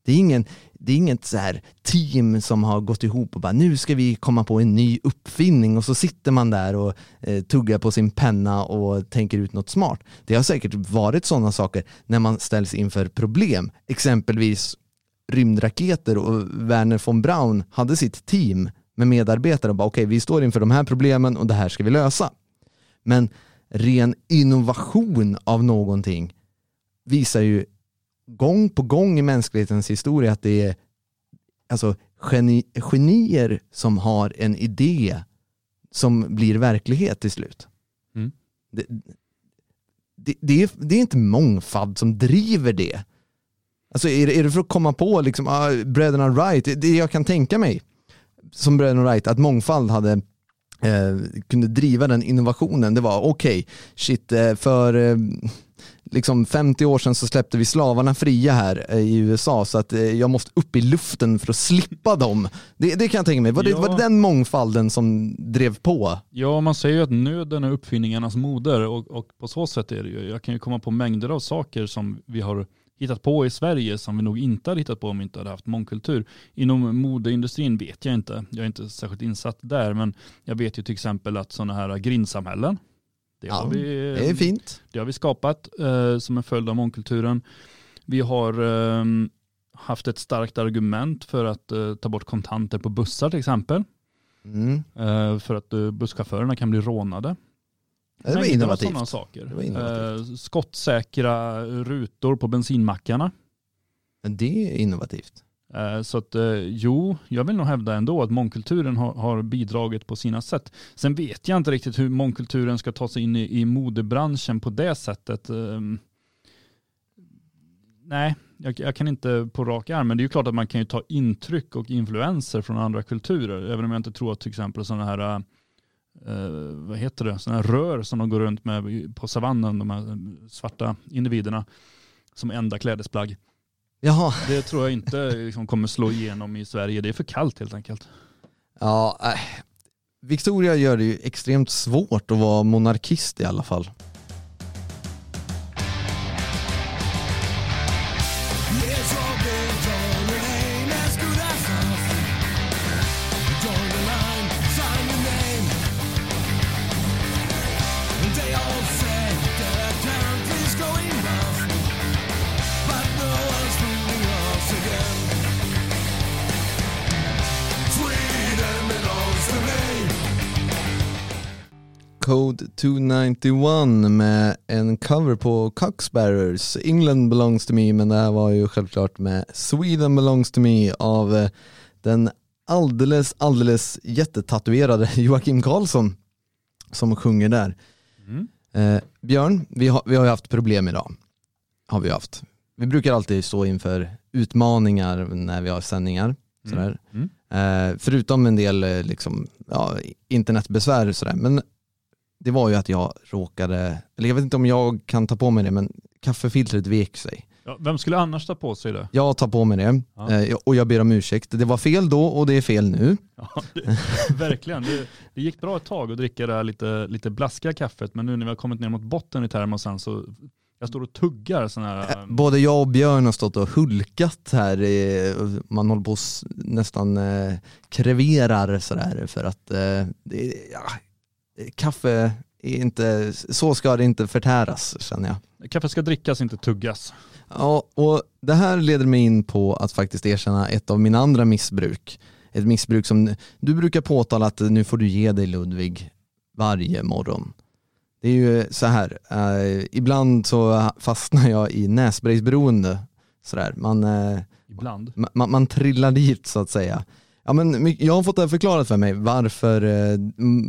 Det är, ingen, det är inget så här team som har gått ihop och bara nu ska vi komma på en ny uppfinning och så sitter man där och eh, tuggar på sin penna och tänker ut något smart. Det har säkert varit sådana saker när man ställs inför problem. Exempelvis rymdraketer och Werner von Braun hade sitt team med medarbetare och bara okej vi står inför de här problemen och det här ska vi lösa. Men ren innovation av någonting visar ju gång på gång i mänsklighetens historia att det är alltså, geni, genier som har en idé som blir verklighet till slut. Mm. Det, det, det, är, det är inte mångfald som driver det. Alltså är det, är det för att komma på liksom, ah, bröderna Wright, det- det jag kan tänka mig som bröderna Wright, att mångfald hade eh, kunde driva den innovationen, det var okej, shit, eh, för eh, liksom 50 år sedan så släppte vi slavarna fria här eh, i USA så att eh, jag måste upp i luften för att slippa dem. Det, det kan jag tänka mig. Var det, Ja. var det den mångfalden som drev på? Ja, man säger ju att nöden är uppfinningarnas moder och, och på så sätt är det ju. Jag kan ju komma på mängder av saker som vi har hittat på i Sverige som vi nog inte hade hittat på om vi inte hade haft mångkultur. Inom modeindustrin vet jag inte. Jag är inte särskilt insatt där, men jag vet ju till exempel att sådana här grindsamhällen, det, Ja, har, vi, Det är fint. det har vi skapat eh, som en följd av mångkulturen. Vi har eh, haft ett starkt argument för att eh, ta bort kontanter på bussar till exempel. Mm. Eh, för att eh, busschaufförerna kan bli rånade. Det var innovativt. sådana saker. Det var innovativt. Eh, skottsäkra rutor på bensinmackarna. Det är innovativt. Eh, så att eh, jo, jag vill nog hävda ändå att mångkulturen har, har bidragit på sina sätt. Sen vet jag inte riktigt hur mångkulturen ska ta sig in i, i modebranschen på det sättet. Ehm. Nej, jag, jag kan inte på rak arm, men det är ju klart att man kan ju ta intryck och influenser från andra kulturer. Även om jag inte tror att till exempel sådana här eh, vad heter det, sådana här rör som de går runt med på savannen, de här eh, svarta individerna, som enda klädesplagg. Jaha, Det tror jag inte liksom kommer slå igenom i Sverige. Det är för kallt helt enkelt. ja, äh. Victoria gör det ju extremt svårt att vara monarkist i alla fall. Code 291 med en cover på Coxbearers, England belongs to me, men det här var ju självklart med Sweden belongs to me av eh, den alldeles, alldeles jättetatuerade Joakim Karlsson som sjunger där. Mm. Eh, Björn, vi har, vi har ju haft problem idag. Har vi haft. Vi brukar alltid stå inför utmaningar när vi har sändningar. Sådär. Mm. Eh, förutom en del eh, liksom, ja, internetbesvär och sådär. Men det var ju att jag råkade, eller jag vet inte om jag kan ta på mig det, men kaffefiltret vek sig. Ja, vem skulle annars ta på sig det? Jag tar på mig det Ja. eh, och jag ber om ursäkt. Det var fel då och det är fel nu. Ja, det, verkligen. Det, det gick bra ett tag att dricka det här lite, lite blaskiga kaffet, men nu när vi har kommit ner mot botten i termosen så jag står och tuggar sådana här... Eh, Både jag och Björn har stått och hulkat här. Man håller på nästan eh, kreverar sådär för att ja, kaffe är inte, så ska det inte förtäras känner jag. Kaffe ska drickas, inte tuggas. Ja, och det här leder mig in på att faktiskt erkänna ett av mina andra missbruk. Ett missbruk som du brukar påtala att nu får du ge dig Ludvig varje morgon. Det är ju så här, eh, ibland så fastnar jag i nässpraysberoende. Sådär. Man, eh, Ibland. ma- man, man trillar dit så att säga. Ja, men jag har fått det här förklarat för mig varför, eh,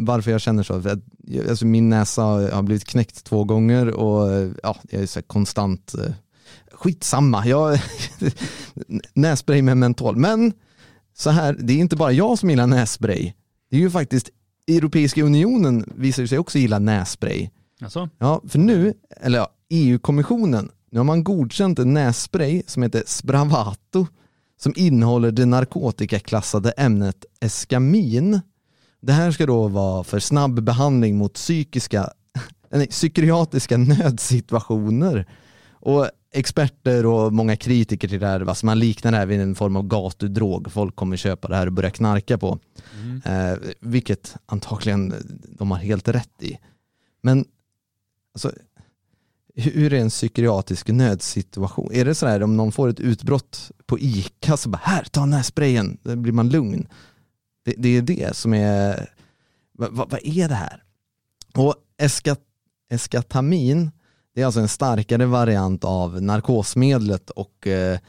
varför jag känner så. Jag- alltså, min näsa har blivit knäckt två gånger och eh, ja, jag är så konstant eh, Skitsamma, jag, nässpray med mentol. Men så här, det är inte bara jag som gillar nässpray. Det är ju faktiskt Europeiska unionen visar sig också gilla nässpray. Alltså, Ja, för nu, eller ja, EU-kommissionen, nu har man godkänt en nässpray som heter Spravato som innehåller det narkotikaklassade ämnet eskamin. Det här ska då vara för snabb behandling mot psykiska, nej, psykiatriska nödsituationer. Och experter och många kritiker till det här, alltså man liknar det här vid en form av gatudrog. Folk kommer köpa det här och börja knarka på. Eh, vilket antagligen de har helt rätt i. Men alltså, hur är en psykiatrisk nödsituation? Är det så här om någon får ett utbrott på ICA så bara här, ta den här sprayen, då blir man lugn. Det, det är det som är, vad, vad, vad är det här? Och eskat, eskatamin, det är alltså en starkare variant av narkosmedlet och eh,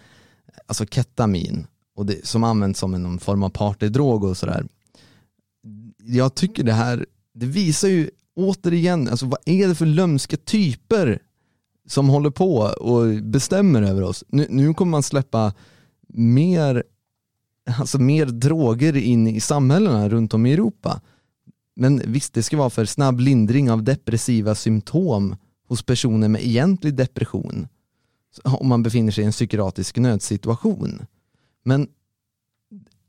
alltså ketamin och det, som används som en form av partydrog och sådär. Jag tycker det här, det visar ju återigen, alltså vad är det för lömska typer som håller på och bestämmer över oss. Nu, nu kommer man släppa mer, alltså mer droger in i samhällena runt om i Europa. Men visst, det ska vara för snabb lindring av depressiva symptom hos personer med egentlig depression om man befinner sig i en psykiatrisk nödsituation. Men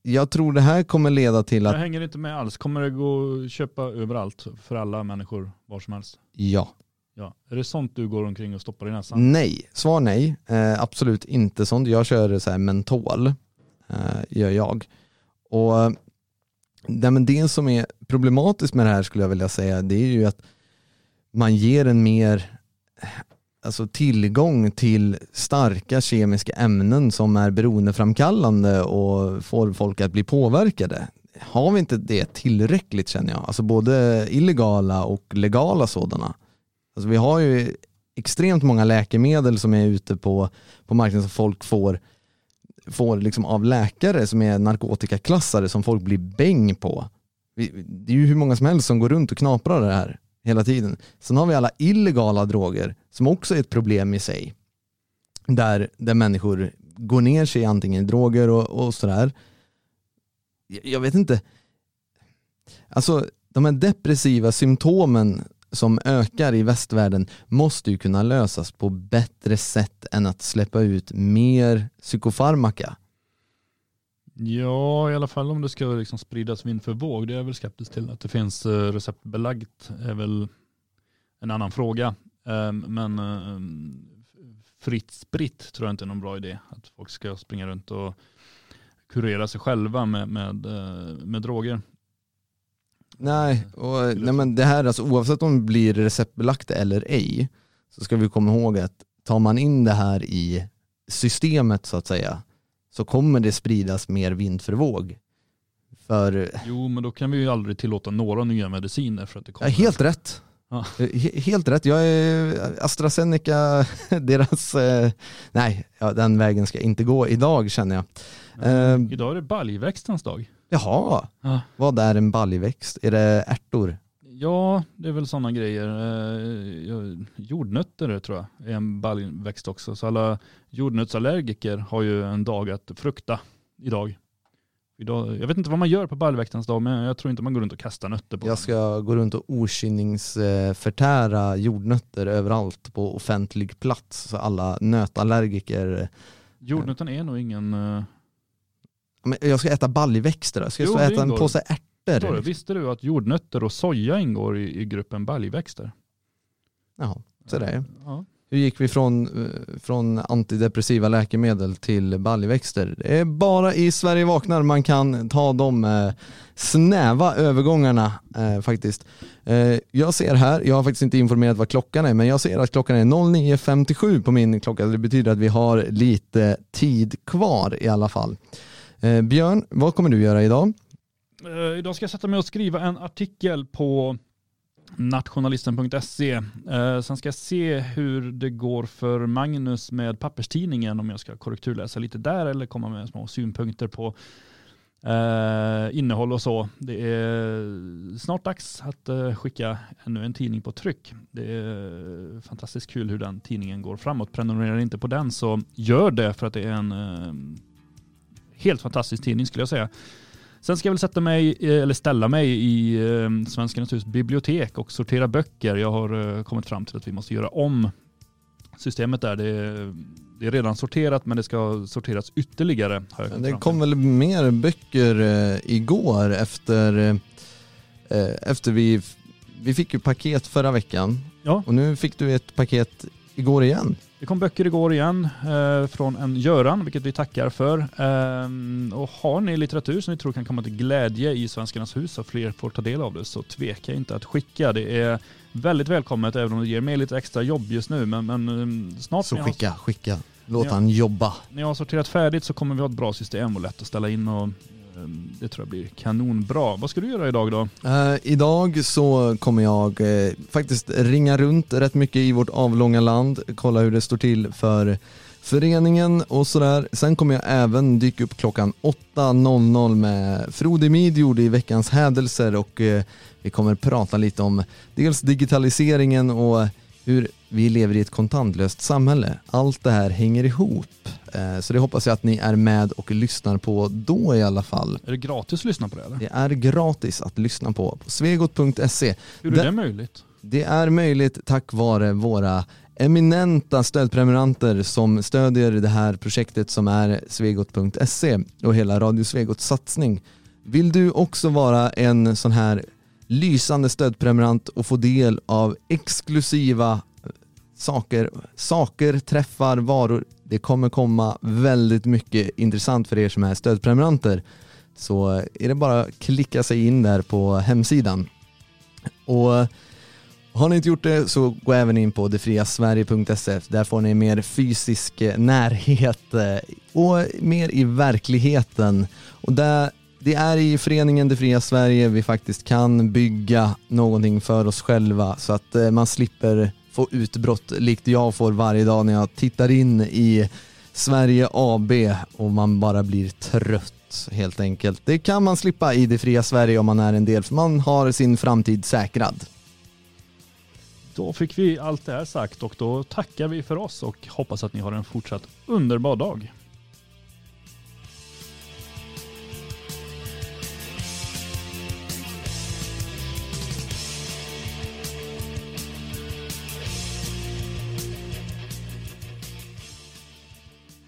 jag tror det här kommer leda till Jag att, hänger inte med alls. Kommer det gå att köpa överallt för alla människor var som helst? ja, Ja. Är det sånt du går omkring och stoppar i näsan? nej, svar nej, eh, absolut inte sånt. Jag kör så här mentol, eh, gör jag. Och nej, men det som är problematiskt med det här skulle jag vilja säga, det är ju att man ger en mer alltså tillgång till starka kemiska ämnen som är beroendeframkallande och får folk att bli påverkade. Har vi inte det tillräckligt känner jag, alltså både illegala och legala sådana. Alltså vi har ju extremt många läkemedel som är ute på, på marknaden som folk får, får liksom av läkare som är narkotikaklassade som folk blir bäng på. Vi- Det är ju hur många som helst som går runt och knaprar det här hela tiden. Sen har vi alla illegala droger som också är ett problem i sig. Där, där människor går ner sig antingen i droger och, och sådär. Jag, jag vet inte. Alltså de här depressiva symptomen som ökar i västvärlden måste ju kunna lösas på bättre sätt än att släppa ut mer psykofarmaka. Ja, i alla fall om det ska liksom spridas vind för våg. Det är jag väl skeptisk till. Att det finns eh, receptbelagt är väl en annan fråga. Ehm, men ehm, fritt spritt tror jag inte är någon bra idé. Att folk ska springa runt och kurera sig själva med, med, eh, med droger. Nej, och, nej men det här alltså, oavsett om det blir receptbelagt eller ej så ska vi komma ihåg att tar man in det här i systemet så att säga så kommer det spridas mer vind för våg. För, Jo, men då kan vi ju aldrig tillåta några nya mediciner för att det ja, kommer. helt rätt. Ja. He- Helt rätt. Jag är AstraZeneca, deras, eh, nej, ja, den vägen ska inte gå idag känner jag. Mm. Eh, Idag är det baljväxtens dag. Jaha, Ja. vad är en baljväxt? Är det ärtor? Ja, det är väl sådana grejer. Eh, ja, Jordnötter tror jag är en baljväxt också. Så alla jordnötsallergiker har ju en dag att frukta idag. idag. Jag vet inte vad man gör på baljväxtens dag, men jag tror inte man går runt och kastar nötter på Jag den. ska gå runt och okynningsförtära jordnötter överallt på offentlig plats så alla nötallergiker Jordnöten är nog ingen... eh, Men jag ska äta baljväxter då. Ska jag Jo, äta en påse ärtor? Visste du att jordnötter och soja ingår i, i gruppen baljväxter? Jaha, så det är. Ja. Hur gick vi från, eh, från antidepressiva läkemedel till baljväxter? Det är bara i Sverige vaknar man kan ta de eh, snäva övergångarna eh, faktiskt. Eh, jag ser här, jag har faktiskt inte informerat vad klockan är, men jag ser att klockan är 09.57 på min klocka. Det betyder att vi har lite tid kvar i alla fall. Eh, Björn, vad kommer du göra idag? Eh, idag ska jag sätta mig och skriva en artikel på nationalisten.se. Eh, sen ska jag se hur det går för Magnus med papperstidningen, om jag ska korrekturläsa lite där eller komma med små synpunkter på eh, innehåll och så. Det är snart dags att eh, skicka ännu en tidning på tryck. Det är fantastiskt kul hur den tidningen går framåt. Prenumerera inte på den så gör det för att det är en eh, helt fantastisk tidning skulle jag säga. Sen ska jag väl sätta mig, eh, eller ställa mig i eh, Svenskarnas hus bibliotek och sortera böcker. Jag har eh, kommit fram till att vi måste göra om systemet där. Det är, det är redan sorterat men det ska sorteras ytterligare. Det kom väl mer böcker igår efter, efter vi, vi fick ju paket förra veckan Ja. och nu fick du ett paket igår igen. Det kom böcker igår igen eh, från en Göran, vilket vi tackar för. Ehm, och har ni litteratur som ni tror kan komma till glädje i Svenskarnas hus och fler får ta del av det så tveka inte att skicka. Det är väldigt välkommet även om det ger mig lite extra jobb just nu. Men, men ehm, snart Så när jag, skicka, skicka. Låt Ja. han jobba. när jag har sorterat färdigt så kommer vi ha ett bra system och lätt att ställa in och Ehm, det tror jag blir kanonbra. Vad ska du göra idag då? Eh, idag så kommer jag eh, faktiskt ringa runt rätt mycket i vårt avlånga land, kolla hur det står till för föreningen och sådär. Sen kommer jag även dyka upp klockan 8.00 med Frode Midjord i veckans hädelser och eh, vi kommer prata lite om dels digitaliseringen och hur vi lever i ett kontantlöst samhälle. Allt det här hänger ihop. Eh, Så det hoppas jag att ni är med och lyssnar på då i alla fall. Är det gratis att lyssna på det eller? Det är gratis att lyssna på på svegot.se. Hur är Det- det möjligt? Det är möjligt tack vare våra eminenta stödprenumeranter som stödjer det här projektet som är svegot.se och hela Radio Svegots satsning. Vill du också vara en sån här lysande stödprenumerant och få del av exklusiva saker, saker, träffar, varor. Det kommer komma väldigt mycket intressant för er som är stödprenumeranter. Så är det bara att klicka sig in där på hemsidan. Och har ni inte gjort det så gå även in på detfriasverige.se. Där får ni mer fysisk närhet eh, och mer i verkligheten. Och där, det är i föreningen Det Fria Sverige vi faktiskt kan bygga någonting för oss själva så att eh, man slipper få utbrott likt jag får varje dag när jag tittar in i Sverige AB och man bara blir trött helt enkelt. Det kan man slippa i Det Fria Sverige om man är en del för man har sin framtid säkrad. Då fick vi allt det här sagt och då tackar vi för oss och hoppas att ni har en fortsatt underbar dag.